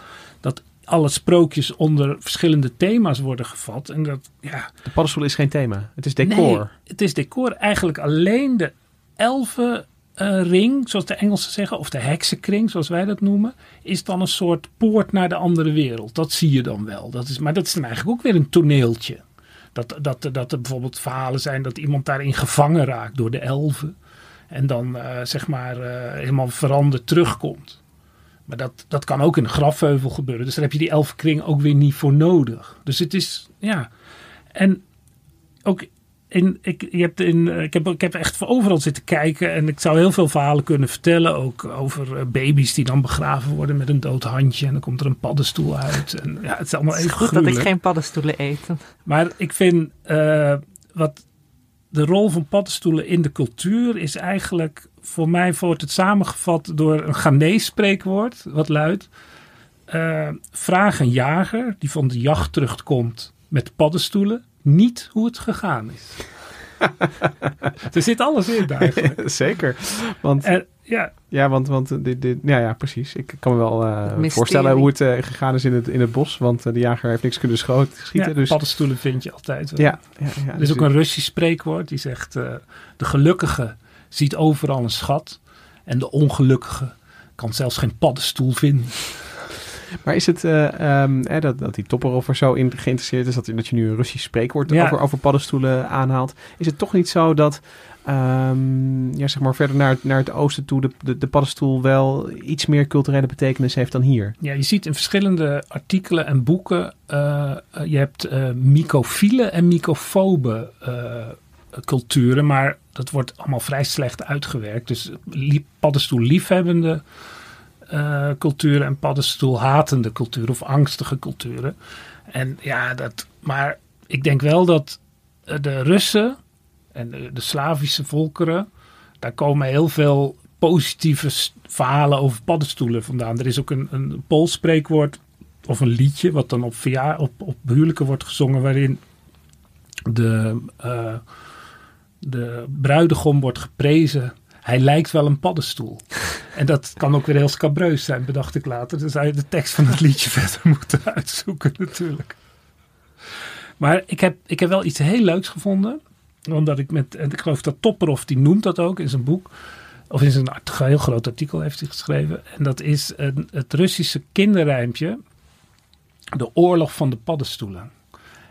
dat alle sprookjes onder verschillende thema's worden gevat. En dat, ja, De paddenstoel is geen thema. Het is decor. Nee, het is decor. Eigenlijk alleen de elfenring, zoals de Engelsen zeggen, of de heksenkring, zoals wij dat noemen, is dan een soort poort naar de andere wereld. Dat zie je dan wel. Dat is, maar dat is dan eigenlijk ook weer een toneeltje. Dat, dat, dat er bijvoorbeeld verhalen zijn dat iemand daarin gevangen raakt door de elfen. En dan eh, zeg maar eh, helemaal veranderd terugkomt. Maar dat, dat kan ook in een grafheuvel gebeuren. Dus daar heb je die elfenkring ook weer niet voor nodig. Dus het is, ja. En ook in, ik, je hebt in, eh, ik, heb, ik heb echt voor overal zitten kijken. En ik zou heel veel verhalen kunnen vertellen. Ook over eh, baby's die dan begraven worden met een dood handje. En dan komt er een paddenstoel uit. En ja, het is allemaal even goed dat ik geen paddenstoelen eet. Maar ik vind eh, wat de rol van paddenstoelen in de cultuur is eigenlijk voor mij wordt het samengevat door een Ghanese spreekwoord wat luidt: vraag een jager die van de jacht terugkomt met paddenstoelen niet hoe het gegaan is. (laughs) er zit alles in eigenlijk. (laughs) Zeker. Want, En, ja, ja, want, want eh, dit, dit, ja, ja, precies. Ik kan me wel eh, mysterie. voorstellen hoe het eh, gegaan is in het, in het bos. Want de jager heeft niks kunnen scho- schieten. ja, dus, paddenstoelen vind je altijd wel. ja, ja, ja, Er dus is ook een Russisch spreekwoord die zegt: eh, De gelukkige ziet overal een schat. En de ongelukkige kan zelfs geen paddenstoel vinden. Maar is het eh, ehm, eh, dat, dat die Topperhoff er zo in geïnteresseerd is, dat, dat je nu een Russisch spreekwoord Ja. over, over paddenstoelen aanhaalt, is het toch niet zo dat, ehm, ja, zeg maar verder naar, het- naar het oosten toe, de, de, de paddenstoel wel iets meer culturele betekenis heeft dan hier? Ja, je ziet in verschillende artikelen en boeken. eh, eh, je hebt eh mycofiele en mycofobe culturen. Maar dat wordt allemaal vrij slecht uitgewerkt. Dus lie- eh, culturen en paddenstoel hatende culturen of angstige culturen. En ja, dat, maar ik denk wel dat eh, de Russen en de, Slavische volkeren, daar komen heel veel positieve verhalen over paddenstoelen vandaan. Er is ook een, een Pools spreekwoord of een liedje wat dan op, verjaar, op, op huwelijken wordt gezongen waarin de, eh, de bruidegom wordt geprezen. Hij lijkt wel een paddenstoel. (laughs) En dat kan ook weer heel scabreus zijn, bedacht ik later. Dan zou je de tekst van het liedje (laughs) verder moeten uitzoeken natuurlijk. Maar ik heb, ik heb wel iets heel leuks gevonden. Omdat ik met, en ik geloof dat Topperhoff, die noemt dat ook in zijn boek. Of in zijn heel groot artikel heeft hij geschreven. En dat is een, het Russische kinderrijmpje. De oorlog van de paddenstoelen.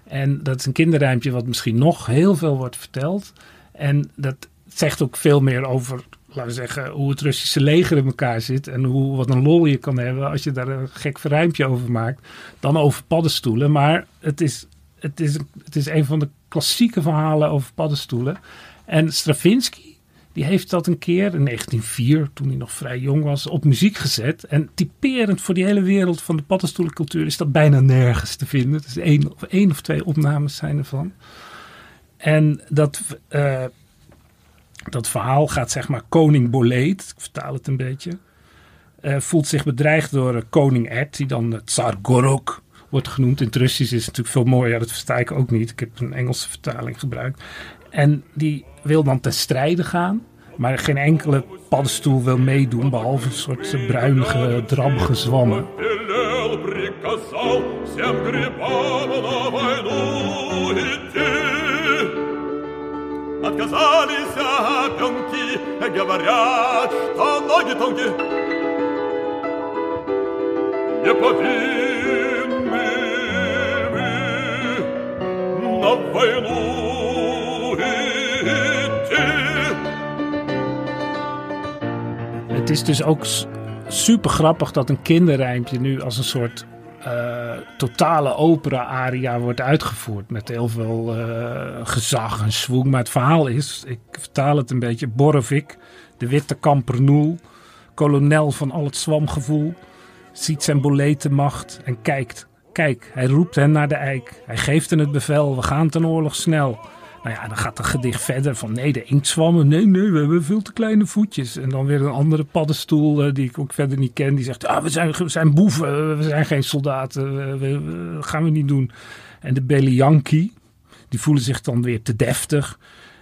En dat is een kinderrijmpje wat misschien nog heel veel wordt verteld. En dat zegt ook veel meer over, laten we zeggen, hoe het Russische leger in elkaar zit. En hoe, wat een lol je kan hebben als je daar een gek verrijmpje over maakt. Dan over paddenstoelen. Maar het is, het is, het is een van de klassieke verhalen over paddenstoelen. En Stravinsky, die heeft dat een keer in 1904, toen hij nog vrij jong was, op muziek gezet. En typerend voor die hele wereld van de paddenstoelencultuur is dat bijna nergens te vinden. Dus één of, één of twee opnames zijn ervan. En dat, eh, dat verhaal gaat zeg maar koning Boleed, ik vertaal het een beetje, eh, voelt zich bedreigd door eh, koning Ed, die dan Tsar Gorok wordt genoemd. In het Russisch is het natuurlijk veel mooier, dat versta ik ook niet. Ik heb een Engelse vertaling gebruikt. En die wil dan ten strijde gaan. Maar geen enkele paddenstoel wil meedoen, behalve een soort bruinige, drabbige zwammen. Отказались опенки, говорят, что ноги тонки. Не повинны мы на войну идти. Het is dus ook s- super grappig dat een kinderrijmpje nu als een soort eh, totale opera-aria wordt uitgevoerd. Met heel veel eh, gezag en swoeng. Maar het verhaal is, ik vertaal het een beetje, Borovik, de witte kampernoel, kolonel van al het zwamgevoel, ziet zijn boletenmacht en kijkt. Kijk, hij roept hen naar de eik. Hij geeft hen het bevel, we gaan ten oorlog snel. Nou ja, dan gaat het gedicht verder van nee, de inktzwammen. Nee, nee, we hebben veel te kleine voetjes. En dan weer een andere paddenstoel eh, die ik ook verder niet ken. Die zegt, ah, we, zijn, we zijn boeven, we zijn geen soldaten. We, dat gaan we niet doen. En de Belianki, die voelen zich dan weer te deftig.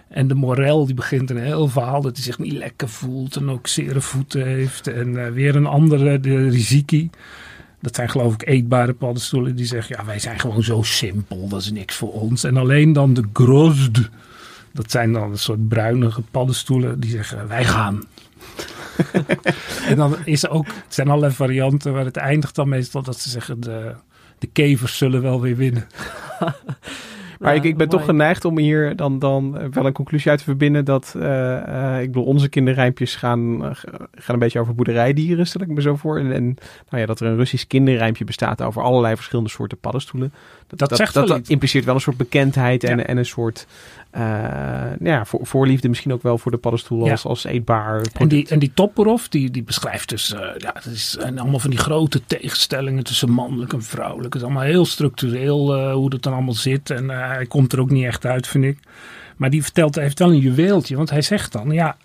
En de Morel, die begint een heel verhaal dat hij zich niet lekker voelt. En ook zere voeten heeft. En eh, weer een andere, de Riziki. Dat zijn geloof ik eetbare paddenstoelen. Die zeggen, ja, wij zijn gewoon zo simpel. Dat is niks voor ons. En alleen dan de grozd. Dat zijn dan een soort bruinige paddenstoelen. Die zeggen, wij gaan. (laughs) en dan is er ook, het zijn allerlei varianten. Maar het eindigt dan meestal dat ze zeggen, de, de kevers zullen wel weer winnen. (laughs) Maar ik, ik ben toch geneigd om hier dan, dan eh, wel een conclusie uit te verbinden dat, eh, eh, ik bedoel, onze kinderrijmpjes gaan, gaan een beetje over boerderijdieren, stel ik me zo voor. En, en nou ja, dat er een Russisch kinderrijmpje bestaat over allerlei verschillende soorten paddenstoelen. Dat impliceert wel een soort bekendheid en, Ja. en een soort nou ja, voor, voorliefde misschien ook wel voor de paddenstoel Ja. als, als eetbaar product. En die, en die Topperov, die, die beschrijft dus, eh, ja, het is en allemaal van die grote tegenstellingen tussen mannelijk en vrouwelijk. Het is allemaal heel structureel eh, hoe dat dan allemaal zit. En eh, hij komt er ook niet echt uit, vind ik. Maar die vertelt, hij heeft wel een juweeltje, want hij zegt dan, ja,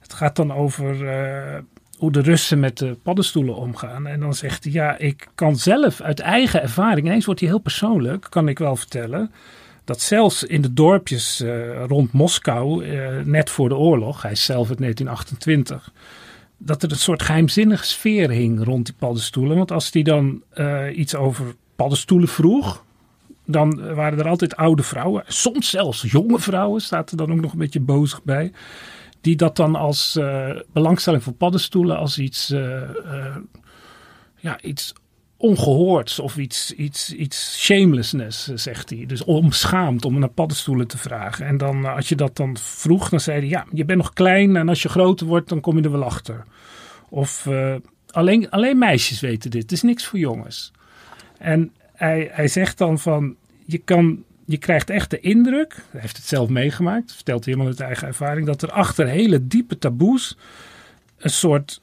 het gaat dan over eh, hoe de Russen met de paddenstoelen omgaan. En dan zegt hij, ja, ik kan zelf uit eigen ervaring, ineens wordt hij heel persoonlijk, kan ik wel vertellen dat zelfs in de dorpjes eh, rond Moskou, eh, net voor de oorlog, hij is zelf uit 1928, dat er een soort geheimzinnige sfeer hing rond die paddenstoelen. Want als hij dan eh, iets over paddenstoelen vroeg, dan waren er altijd oude vrouwen, soms zelfs jonge vrouwen, staat er dan ook nog een beetje bozig bij, die dat dan als belangstelling voor paddenstoelen als iets, ja, iets ongehoords of iets, iets, iets shamelessness, zegt hij. Dus onbeschaamd om naar paddenstoelen te vragen. En dan, eh, als je dat dan vroeg, dan zei hij, ja, je bent nog klein en als je groter wordt, dan kom je er wel achter. Of eh, alleen, alleen meisjes weten dit, het is niks voor jongens. En hij, hij zegt dan van, je kan... Je krijgt echt de indruk, hij heeft het zelf meegemaakt, vertelt hij helemaal uit eigen ervaring, dat er achter hele diepe taboes een soort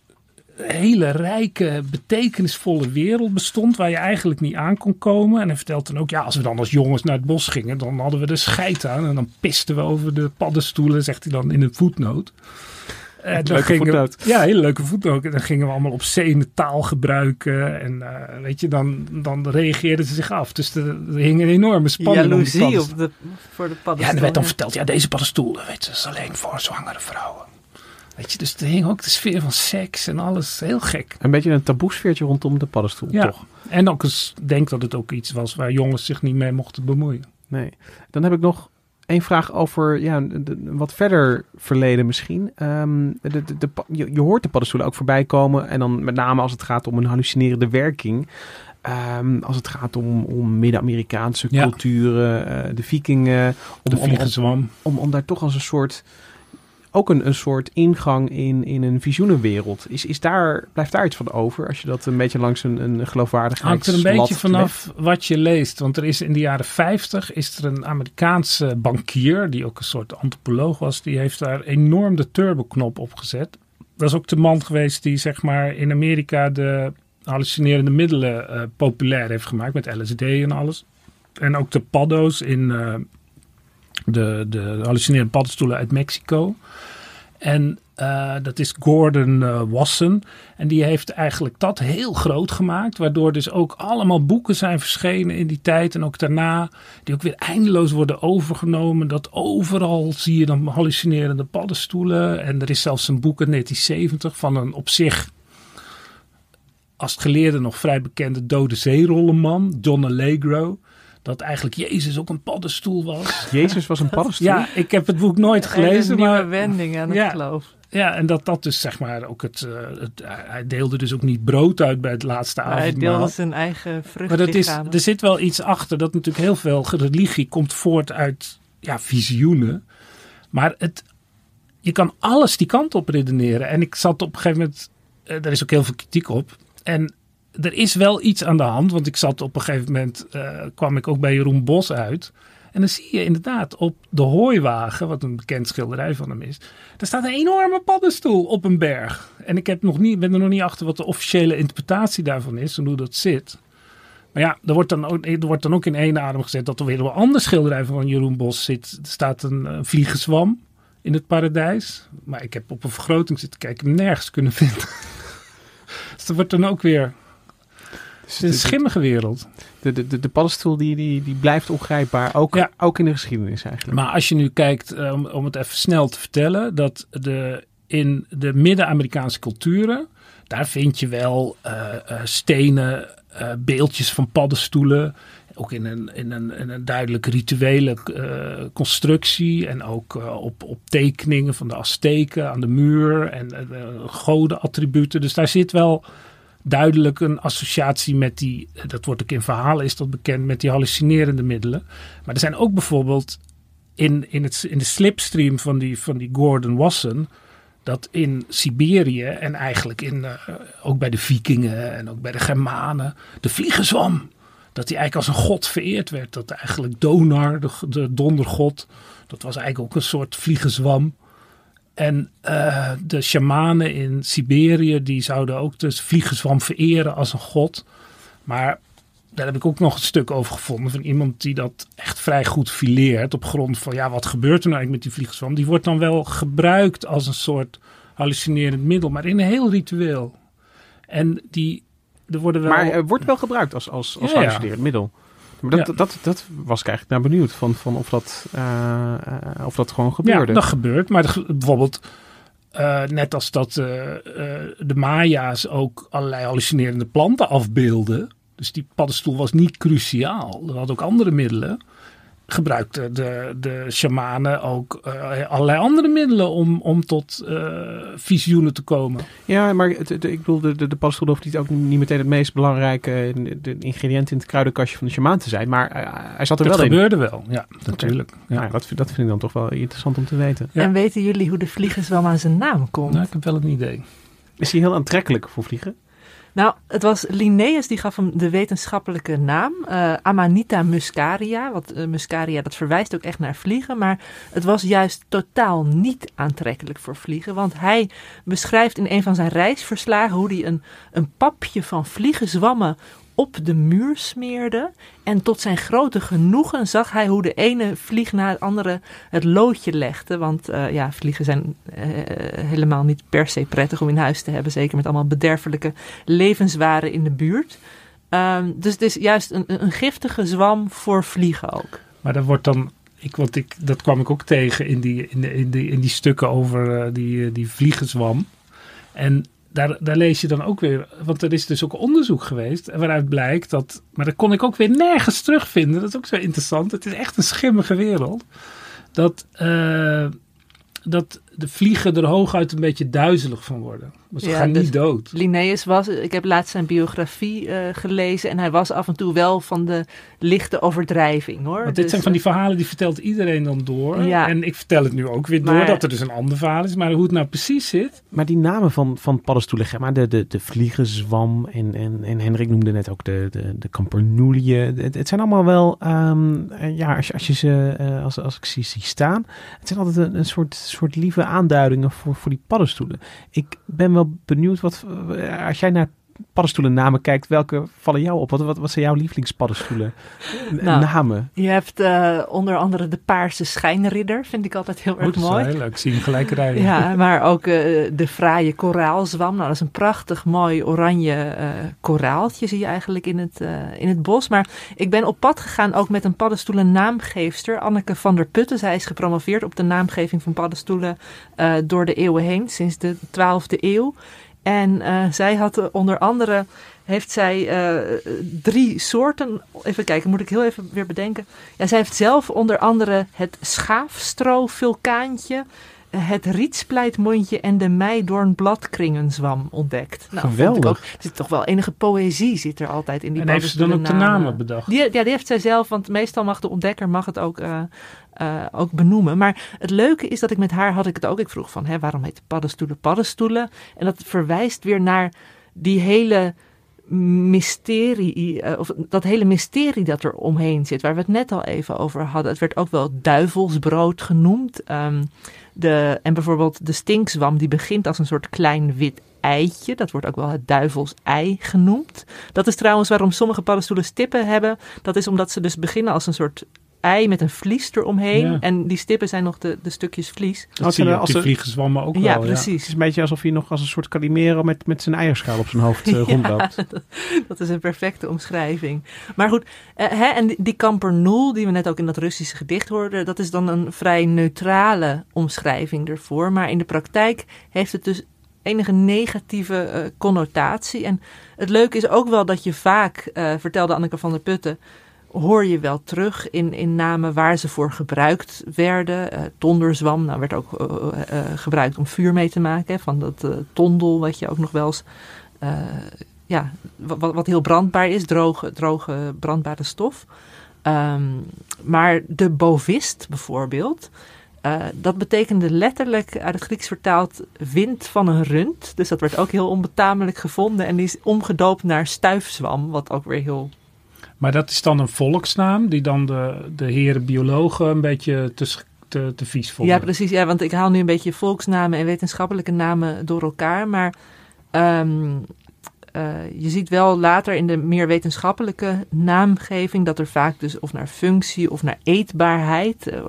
hele rijke, betekenisvolle wereld bestond waar je eigenlijk niet aan kon komen. En hij vertelt dan ook, ja, als we dan als jongens naar het bos gingen, dan hadden we de scheid aan en dan pisten we over de paddenstoelen, zegt hij dan in een voetnoot. En dan Leuke gingen we- voetnoot. Ja, hele leuke voetnoot. En dan gingen we allemaal obscene taal gebruiken. En eh, weet je, dan, dan reageerden ze zich af. Dus er, er hing een enorme spanning om Jaloezie op de, voor de Ja, en er werd dan verteld, ja, deze paddenstoelen, weet je, is alleen voor zwangere vrouwen. Weet je, dus er hing ook de sfeer van seks en alles. Heel gek. Een beetje een taboesfeertje rondom de paddenstoel, Ja. toch? En ook eens denk dat het ook iets was waar jongens zich niet mee mochten bemoeien. Nee. Dan heb ik nog één vraag over ja, de- wat verder verleden misschien. Ehm, de, je, je hoort de paddenstoelen ook voorbij komen. En dan met name als het gaat om een hallucinerende werking. Ehm, als het gaat om, om Midden-Amerikaanse Ja. culturen, eh, de vikingen. Om, De om, om, om daar toch als een soort... Ook een, een soort ingang in, in een visioenenwereld. Is, is daar, blijft daar iets van over? Als je dat een beetje langs een, een geloofwaardigheid Hangt er een beetje vanaf wat je leest. Want er is in de jaren 50 is er een Amerikaanse bankier, die ook een soort antropoloog was, die heeft daar enorm de turboknop op gezet. Dat is ook de man geweest die zeg maar in Amerika de hallucinerende middelen eh, populair heeft gemaakt met LSD en alles. En ook de paddo's in, eh, De, de hallucinerende paddenstoelen uit Mexico. En eh, dat is Gordon eh, Wasson. En die heeft eigenlijk dat heel groot gemaakt. Waardoor dus ook allemaal boeken zijn verschenen in die tijd en ook daarna. Die ook weer eindeloos worden overgenomen. Dat overal zie je dan hallucinerende paddenstoelen. En er is zelfs een boek uit 1970 van een op zich als geleerde nog vrij bekende dode zeerollenman, John Allegro. Dat eigenlijk Jezus ook een paddenstoel was. (laughs) Jezus was een paddenstoel? Ja, ik heb het boek nooit Een gelezen. nieuwe Maar, wending aan het Ja. geloof. ja, en dat dat dus zeg maar ook het, eh, het... Hij deelde dus ook niet brood uit bij het laatste Maar hij avondmaal. deelde zijn eigen Maar dat is, er zit wel iets achter. Dat natuurlijk heel veel religie komt voort uit ja, visioenen. Maar het, je kan alles die kant op redeneren. En ik zat op een gegeven moment... eh, er is ook heel veel kritiek op. En er is wel iets aan de hand. Want ik zat op een gegeven moment... eh, kwam ik ook bij Jeroen Bos uit. En dan zie je inderdaad op de hooiwagen... wat een bekend schilderij van hem is... daar staat een enorme paddenstoel op een berg. En ik heb nog niet, ben er nog niet achter wat de officiële interpretatie daarvan is... en hoe dat zit. Maar ja, er wordt, dan ook, wordt dan ook in één adem gezet dat er weer een ander schilderij van Jeroen Bos zit. Er staat een, eh, vliegenzwam in het paradijs. Maar ik heb op een vergroting zitten kijken, hem nergens kunnen vinden. (laughs) dus er wordt dan ook weer het is een schimmige wereld. De, de, de, de paddenstoel die, die, die blijft ongrijpbaar, ook, Ja. ook in de geschiedenis eigenlijk. Maar als je nu kijkt, eh, om, om het even snel te vertellen, dat de, in de Midden-Amerikaanse culturen, daar vind je wel eh, eh, stenen, beeldjes van paddenstoelen. Ook in een, in een, in een duidelijk rituele constructie. En ook op, op tekeningen van de Azteken aan de muur. En de godenattributen. Dus daar zit wel duidelijk een associatie met die. Dat wordt ook in verhalen is dat bekend met die hallucinerende middelen. Maar er zijn ook bijvoorbeeld in, in, het, in de slipstream van die, van die Gordon Wasson. Dat in Siberië en eigenlijk in, eh, ook bij de Vikingen en ook bij de Germanen. De vliegenzwam. Dat hij eigenlijk als een god vereerd werd. Dat eigenlijk Donar, de, de dondergod. Dat was eigenlijk ook een soort vliegenzwam. En eh, de shamanen in Siberië, die zouden ook de vliegenzwam vereren als een god. Maar daar heb ik ook nog een stuk over gevonden van iemand die dat echt vrij goed fileert. Op grond van, ja, wat gebeurt er nou eigenlijk met die vliegenzwam? Die wordt dan wel gebruikt als een soort hallucinerend middel, maar in een heel ritueel. En die, er worden wel... Maar het wordt wel gebruikt als, als, als Ja, ja. hallucinerend middel. Maar dat, Ja. dat, dat, was ik eigenlijk naar benieuwd van, van of, dat, eh, eh, of dat gewoon gebeurde. Ja, dat gebeurt. Maar bijvoorbeeld, eh, net als dat de Maya's ook allerlei hallucinerende planten afbeelden. Dus die paddenstoel was niet cruciaal. Er hadden ook andere middelen. Gebruikten de, de shamanen ook eh, allerlei andere middelen om, om tot eh, visioenen te komen. Ja, maar het, het- ik bedoel, de, de, de paddenstoel hoeft niet, ook niet meteen het meest belangrijke eh, de ingrediënt in het kruidenkastje van de shamaan te zijn. Maar hij zat er Dat wel in. gebeurde wel, ja, natuurlijk. Ja. Nou, ja, dat, vind- dat vind ik dan toch wel interessant om te weten. Ja. En weten jullie hoe de vliegenzwam aan zijn naam komt? Nou, ik heb wel een idee. Is hij heel aantrekkelijk voor vliegen? Nou, het was Linnaeus die gaf hem de wetenschappelijke naam. eh, Amanita muscaria. Want eh, muscaria, dat verwijst ook echt naar vliegen. Maar het was juist totaal niet aantrekkelijk voor vliegen. Want hij beschrijft in een van zijn reisverslagen hoe hij een, een papje van vliegenzwammen op de muur smeerde. En tot zijn grote genoegen zag hij hoe de ene vlieg na het andere het loodje legde. Want eh, ja, vliegen zijn eh, helemaal niet per se prettig om in huis te hebben. Zeker met allemaal bederfelijke levenswaren in de buurt. Ehm, dus het is juist een, een giftige zwam voor vliegen ook. Maar dat wordt dan. Ik, want ik, dat kwam ik ook tegen in die, in de, in die, in die stukken over eh, die, die vliegenzwam. En daar, lees je dan ook weer. Want er is dus ook onderzoek geweest. Waaruit blijkt dat. Maar dat kon ik ook weer nergens terugvinden. Dat is ook zo interessant. Het is echt een schimmige wereld. Dat, eh, dat de vliegen er hooguit een beetje duizelig van worden. Maar ze Ja, gaan dus- niet dood. Linnaeus was, ik heb laatst zijn biografie eh, gelezen en hij was af en toe wel van de lichte overdrijving hoor. Want dit Dus, zijn van die verhalen die vertelt iedereen dan door. Ja. En ik vertel het nu ook weer door dat er dus een ander verhaal is. Maar hoe het nou precies zit. Maar die namen van, van paddenstoelen, zeg maar, de, de, de vliegenzwam en, en, en Hendrik noemde net ook de, de, de. Het, het zijn allemaal wel, ehm, eh, ja, als, je- als, je ze, eh, als, als ik ze zie staan, het zijn altijd een, een soort, soort lieve aanduidingen voor, voor die paddenstoelen. Ik ben wel benieuwd wat, eh, als jij naar paddenstoelennamen kijkt, welke vallen jou op? Wat, wat, wat zijn jouw lievelingspaddenstoelen? (laughs) Nou, namen. Je hebt eh, onder andere de Paarse Schijnridder, vind ik altijd heel erg dat is wel mooi. heel leuk. Zie hem gelijk rijden. Ja, (laughs) maar ook eh, de fraaie koraalzwam. Nou, dat is een prachtig mooi oranje eh, koraaltje zie je eigenlijk in het, in het bos. Maar ik ben op pad gegaan ook met een paddenstoelen naamgeefster, Anneke van der Putten. Zij is gepromoveerd op de naamgeving van paddenstoelen door de eeuwen heen, sinds de 12e eeuw. En eh, zij had eh, onder andere, heeft zij eh, drie soorten, even kijken, moet ik heel even weer bedenken. Ja, zij heeft zelf onder andere het schaafstro-vulkaantje, eh, het rietspleitmondje en de meidoornbladkringenzwam ontdekt. Nou, Geweldig. Ook, er zit toch wel enige poëzie zit er altijd in die En heeft ze dan ook de namen bedacht? Die, ja, die heeft zij zelf, want meestal mag de ontdekker mag het ook, eh, eh, ook benoemen. Maar het leuke is dat ik met haar had ik het ook. Ik vroeg van, hè, waarom heet paddenstoelen paddenstoelen? En dat verwijst weer naar die hele mysterie, eh, of dat hele mysterie dat er omheen zit, waar we het net al even over hadden. Het werd ook wel duivelsbrood genoemd. Ehm, de, en bijvoorbeeld de stinkswam, die begint als een soort klein wit eitje. Dat wordt ook wel het duivelsei genoemd. Dat is trouwens waarom sommige paddenstoelen stippen hebben. Dat is omdat ze dus beginnen als een soort ei met een vlies eromheen. Ja. En die stippen zijn nog de, de stukjes vlies. Dat Als zie je op als die ze- vliegenzwammen ook ja, wel. Het precies. is een beetje alsof hij nog als een soort Calimero met, met zijn eierschaal op zijn hoofd eh, (laughs) rondloopt. (laughs) Dat is een perfecte omschrijving. Maar goed, eh, hè, en die, die kampernoel, die we net ook in dat Russische gedicht hoorden, dat is dan een vrij neutrale omschrijving ervoor. Maar in de praktijk heeft het dus enige negatieve eh, connotatie. En het leuke is ook wel dat je vaak, eh, vertelde Anneke van der Putten, hoor je wel terug in, in namen waar ze voor gebruikt werden. Eh tonderzwam, nou werd ook eh, eh, gebruikt om vuur mee te maken. Van dat tondel, wat je ook nog wel eens ja, wat, wat heel brandbaar is, droge, droge brandbare stof. Ehm, maar de bovist bijvoorbeeld, dat betekende letterlijk uit het Grieks vertaald wind van een rund. Dus dat werd ook heel onbetamelijk gevonden en die is omgedoopt naar stuifzwam, wat ook weer heel... Maar dat is dan een volksnaam die dan de, de heren biologen een beetje te, te, vies vonden. Ja, precies. Ja, want ik haal nu een beetje volksnamen en wetenschappelijke namen door elkaar. Maar ehm, eh, je ziet wel later in de meer wetenschappelijke naamgeving dat er vaak dus of naar functie of naar eetbaarheid eh, eh,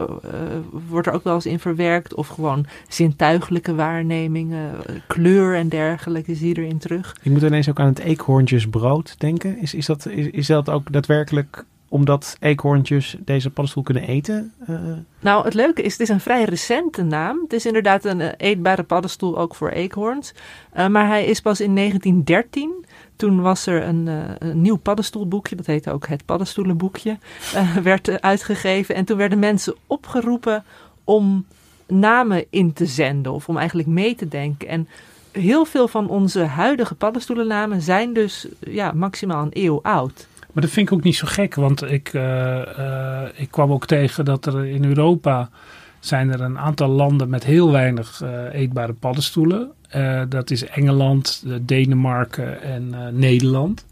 wordt er ook wel eens in verwerkt. Of gewoon zintuigelijke waarnemingen, eh, kleur en dergelijke zie je erin terug. Ik moet ineens ook aan het eekhoorntjesbrood denken. Is, is, dat, is, is dat ook daadwerkelijk omdat eekhoorntjes deze paddenstoel kunnen eten? Eh, Nou, het leuke is, het is een vrij recente naam. Het is inderdaad een eh, eetbare paddenstoel ook voor eekhoorns. Eh, maar hij is pas in 1913. Toen was er een, nieuw paddenstoelboekje, dat heette ook het paddenstoelenboekje, (laughs) werd uitgegeven. En toen werden mensen opgeroepen om namen in te zenden of om eigenlijk mee te denken. En heel veel van onze huidige paddenstoelennamen zijn dus ja, maximaal een eeuw oud. Maar dat vind ik ook niet zo gek, want ik, eh, eh, ik kwam ook tegen dat er in Europa zijn er een aantal landen met heel weinig eh, eetbare paddenstoelen. Dat is Engeland, Denemarken en Nederland.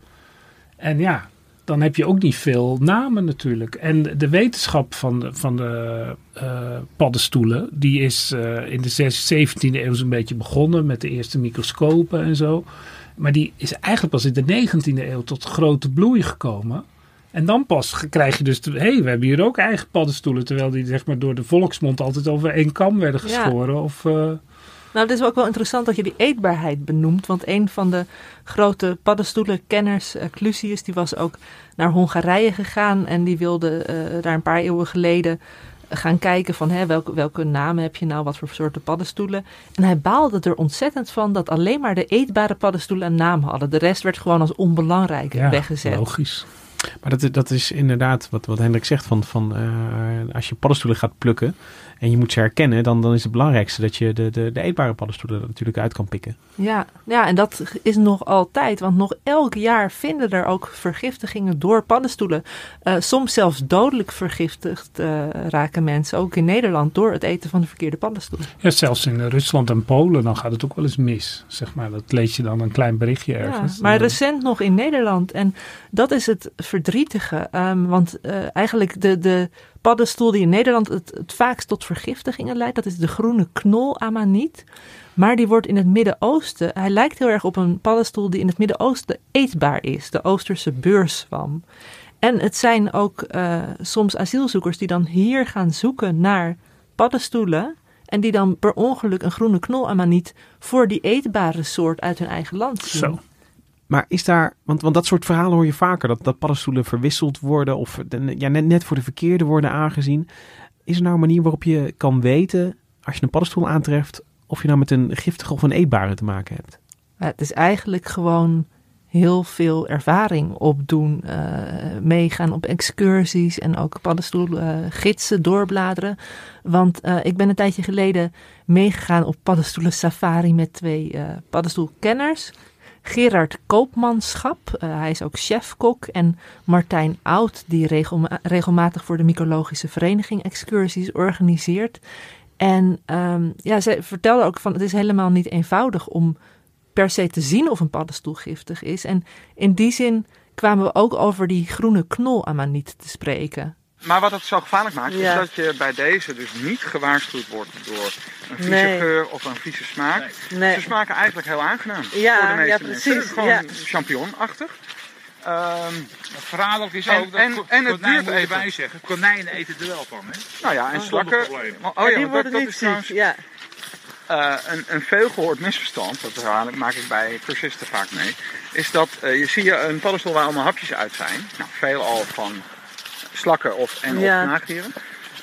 En ja, dan heb je ook niet veel namen natuurlijk. En de wetenschap van de, van de paddenstoelen, die is in de zes- 17e eeuw zo'n beetje begonnen met de eerste microscopen en zo. Maar die is eigenlijk pas in de 19e eeuw tot grote bloei gekomen. En dan pas krijg je dus, hé, hey, we hebben hier ook eigen paddenstoelen. Terwijl die zeg maar door de volksmond altijd over één kam werden Ja. geschoren. Of, eh, Nou, het is ook wel interessant dat je die eetbaarheid benoemt. Want een van de grote paddenstoelenkenners, eh, Clusius, die was ook naar Hongarije gegaan. En die wilde eh, daar een paar eeuwen geleden gaan kijken van hè, welke, welke namen heb je nou, wat voor soorten paddenstoelen. En hij baalde er ontzettend van dat alleen maar de eetbare paddenstoelen een naam hadden. De rest werd gewoon als onbelangrijk ja, weggezet. logisch. Maar dat, is- dat is inderdaad wat, wat Hendrik zegt. Van, van, eh, als je paddenstoelen gaat plukken en je moet ze herkennen, dan, dan is het belangrijkste dat je de, de, de eetbare paddenstoelen er natuurlijk uit kan pikken. Ja, ja, en dat is nog altijd. Want nog elk jaar vinden er ook vergiftigingen door paddenstoelen. Eh, soms zelfs dodelijk vergiftigd eh, raken mensen, ook in Nederland, door het eten van de verkeerde paddenstoelen. Ja, zelfs in Rusland en Polen, dan gaat het ook wel eens mis. Zeg maar, dat lees je dan een klein berichtje Ja, ergens. maar Dan- recent nog in Nederland. En dat is het verdrietige. ehm, want eh, eigenlijk de, de paddenstoel die in Nederland het, het vaakst tot vergiftigingen leidt, dat is de groene knol-amaniet. Maar die wordt in het Midden-Oosten, hij lijkt heel erg op een paddenstoel die in het Midden-Oosten eetbaar is, de Oosterse beurswam. En het zijn ook eh, soms asielzoekers die dan hier gaan zoeken naar paddenstoelen. En die dan per ongeluk een groene knol-amaniet voor die eetbare soort uit hun eigen land zien. Zo. Maar is daar, want, want dat soort verhalen hoor je vaker, dat, paddenstoelen verwisseld worden of ja, net, net voor de verkeerde worden aangezien. Is er nou een manier waarop je kan weten, als je een paddenstoel aantreft, of je nou met een giftige of een eetbare te maken hebt? Het is eigenlijk gewoon heel veel ervaring opdoen. eh meegaan op excursies en ook paddenstoelgidsen doorbladeren. Want eh, ik ben een tijdje geleden meegegaan op paddenstoelen safari met twee eh paddenstoelkenners. Gerard Koopmanschap, eh, hij is ook chefkok. En Martijn Oud, die regelma- regelmatig voor de Mycologische Vereniging excursies organiseert. En ehm, ja, zij vertelde ook van het is helemaal niet eenvoudig om per se te zien of een paddenstoel giftig is. En in die zin kwamen we ook over die groene knol-amaniet te spreken. Maar wat het zo gevaarlijk maakt, Ja. is dat je bij deze dus niet gewaarschuwd wordt door een vieze Nee. geur of een vieze smaak. Nee. Ze smaken eigenlijk heel aangenaam Ja, voor de meeste ja, mensen. precies, Gewoon ja. champignonachtig. Ehm, Verraderlijk is En- ook dat en- en het duurt moet even. erbij zeggen. Konijnen eten er wel van, hè? nou ja, en Oh, slakken. Oh, oh ja, dat, dat is trouwens Ja. eh, een, een veelgehoord misverstand. Dat herhaal maak ik bij cursisten vaak mee. Is dat eh, je zie je een paddenstoel waar allemaal hapjes uit zijn. Nou, veelal van slakken of, en Ja. of naagdieren.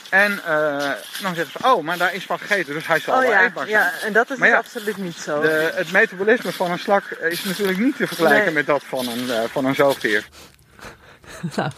En eh, dan zeggen ze, oh, maar daar is van gegeten, dus hij zal Oh wel ja, eetbaar zijn. ja, en dat is dus ja, absoluut niet zo. De, het metabolisme van een slak is natuurlijk niet te vergelijken Nee. met dat van een, eh, van een zoogdier. (laughs) nou,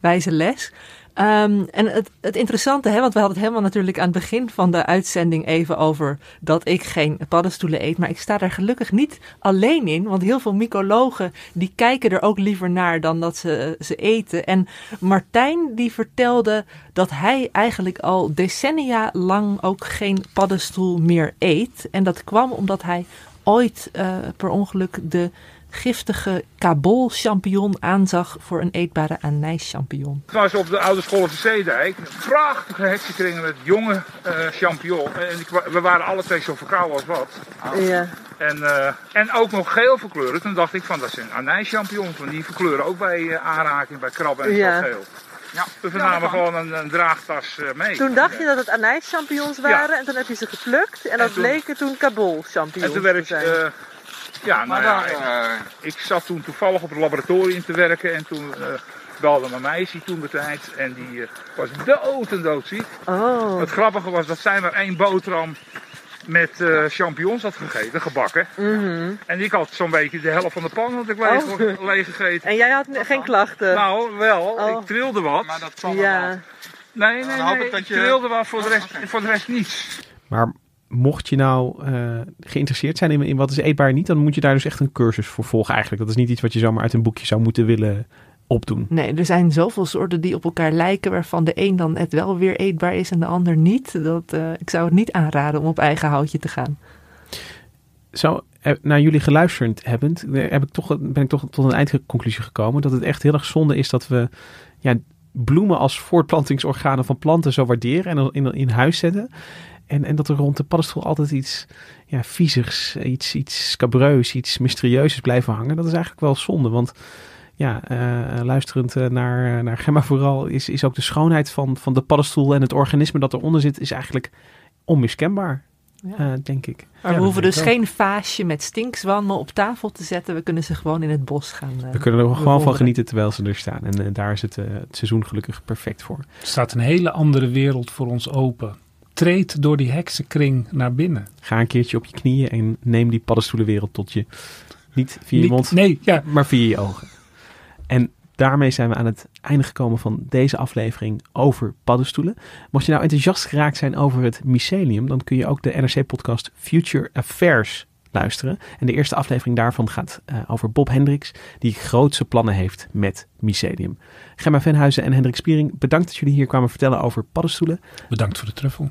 wijze les. Ehm, en het, het interessante, hè, want we hadden het helemaal natuurlijk aan het begin van de uitzending even over dat ik geen paddenstoelen eet. Maar ik sta daar gelukkig niet alleen in, want heel veel mycologen die kijken er ook liever naar dan dat ze ze eten. En Martijn die vertelde dat hij eigenlijk al decennia lang ook geen paddenstoel meer eet. En dat kwam omdat hij ooit eh, per ongeluk de giftige kabol champignon aanzag voor een eetbare anijschampignon. Ik was op de oude school op de Zeedijk. Prachtige heksenkringen met jonge eh champignon. En ik we waren alle twee zo verkouden als wat. Ja. En, eh, en ook nog geel verkleuren. Toen dacht ik van dat is een anijschampignon. Want die verkleuren ook bij eh, aanraking, bij krabben en Ja. zo geel. Ja, Dus we namen gewoon een, een draagtas eh, mee. Toen dacht je dat het anijschampignons waren en toen heb je ze geplukt en dat toen- bleken toen kabol champignons En toen werd ik, te zijn. eh, ja, Maar nou ja, daar, eh, ik zat toen toevallig op het laboratorium te werken en toen eh, belde mijn meisje toen de tijd en die eh, was dood en doodziek. oh. Het grappige was dat zij maar één boterham met eh, champignons had gegeten, gebakken. Mhm. En ik had zo'n beetje de helft van de pan had ik leeg, Oh. (laughs) leeg gegeten. En jij had geen klachten? Nou, wel, Oh. ik trilde wat. maar dat wel. ja. Nee, nee, hoop nee, ik dat ik je- trilde wat, voor de rest, Oké. voor de rest niets. Maar mocht je nou eh, geïnteresseerd zijn in, in wat is eetbaar en niet, dan moet je daar dus echt een cursus voor volgen eigenlijk. Dat is niet iets wat je zomaar uit een boekje zou moeten willen opdoen. Nee, er zijn zoveel soorten die op elkaar lijken, waarvan de een dan het wel weer eetbaar is en de ander niet. Dat, eh, ik zou het niet aanraden om op eigen houtje te gaan. Zo, eh, naar jullie geluisterd hebbend, heb ik toch, ben ik toch tot een eindconclusie gekomen dat het echt heel erg zonde is dat we ja, bloemen als voortplantingsorganen van planten zo waarderen en in, in huis zetten. En, en dat er rond de paddenstoel altijd iets ja, viezigs, iets, iets scabreus, iets mysterieus is blijven hangen. Dat is eigenlijk wel zonde, want ja, eh, luisterend eh, naar, naar Gemma vooral, is, is ook de schoonheid van, van de paddenstoel en het organisme dat eronder zit, is eigenlijk onmiskenbaar, Ja. eh, denk ik. Maar Ja, we hoeven dus geen vaasje met stinkswammen op tafel te zetten. We kunnen ze gewoon in het bos gaan. eh, We kunnen er gewoon van genieten terwijl ze er staan. En daar is het, eh, het seizoen gelukkig perfect voor. Er staat een hele andere wereld voor ons open. Treed door die heksenkring naar binnen. Ga een keertje op je knieën en neem die paddenstoelenwereld tot je. Niet via je mond, Nee, ja. maar via je ogen. En daarmee zijn we aan het einde gekomen van deze aflevering over paddenstoelen. Mocht je nou enthousiast geraakt zijn over het mycelium, dan kun je ook de NRC-podcast Future Affairs luisteren. En de eerste aflevering daarvan gaat eh, over Bob Hendricks, die grootse plannen heeft met mycelium. Gemma Venhuizen en Hendrik Spiering, bedankt dat jullie hier kwamen vertellen over paddenstoelen. Bedankt voor de truffel.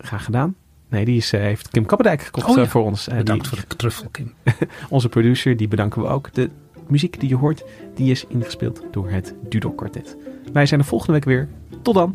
Graag gedaan. Nee, die is, eh, heeft Kim Kappendijk gekocht Oh ja, eh, voor ons. Eh, Bedankt die- voor de truffel, Kim. (laughs) Onze producer, die bedanken we ook. De muziek die je hoort, die is ingespeeld door het Dudok Quartet. Wij zijn er volgende week weer. Tot dan!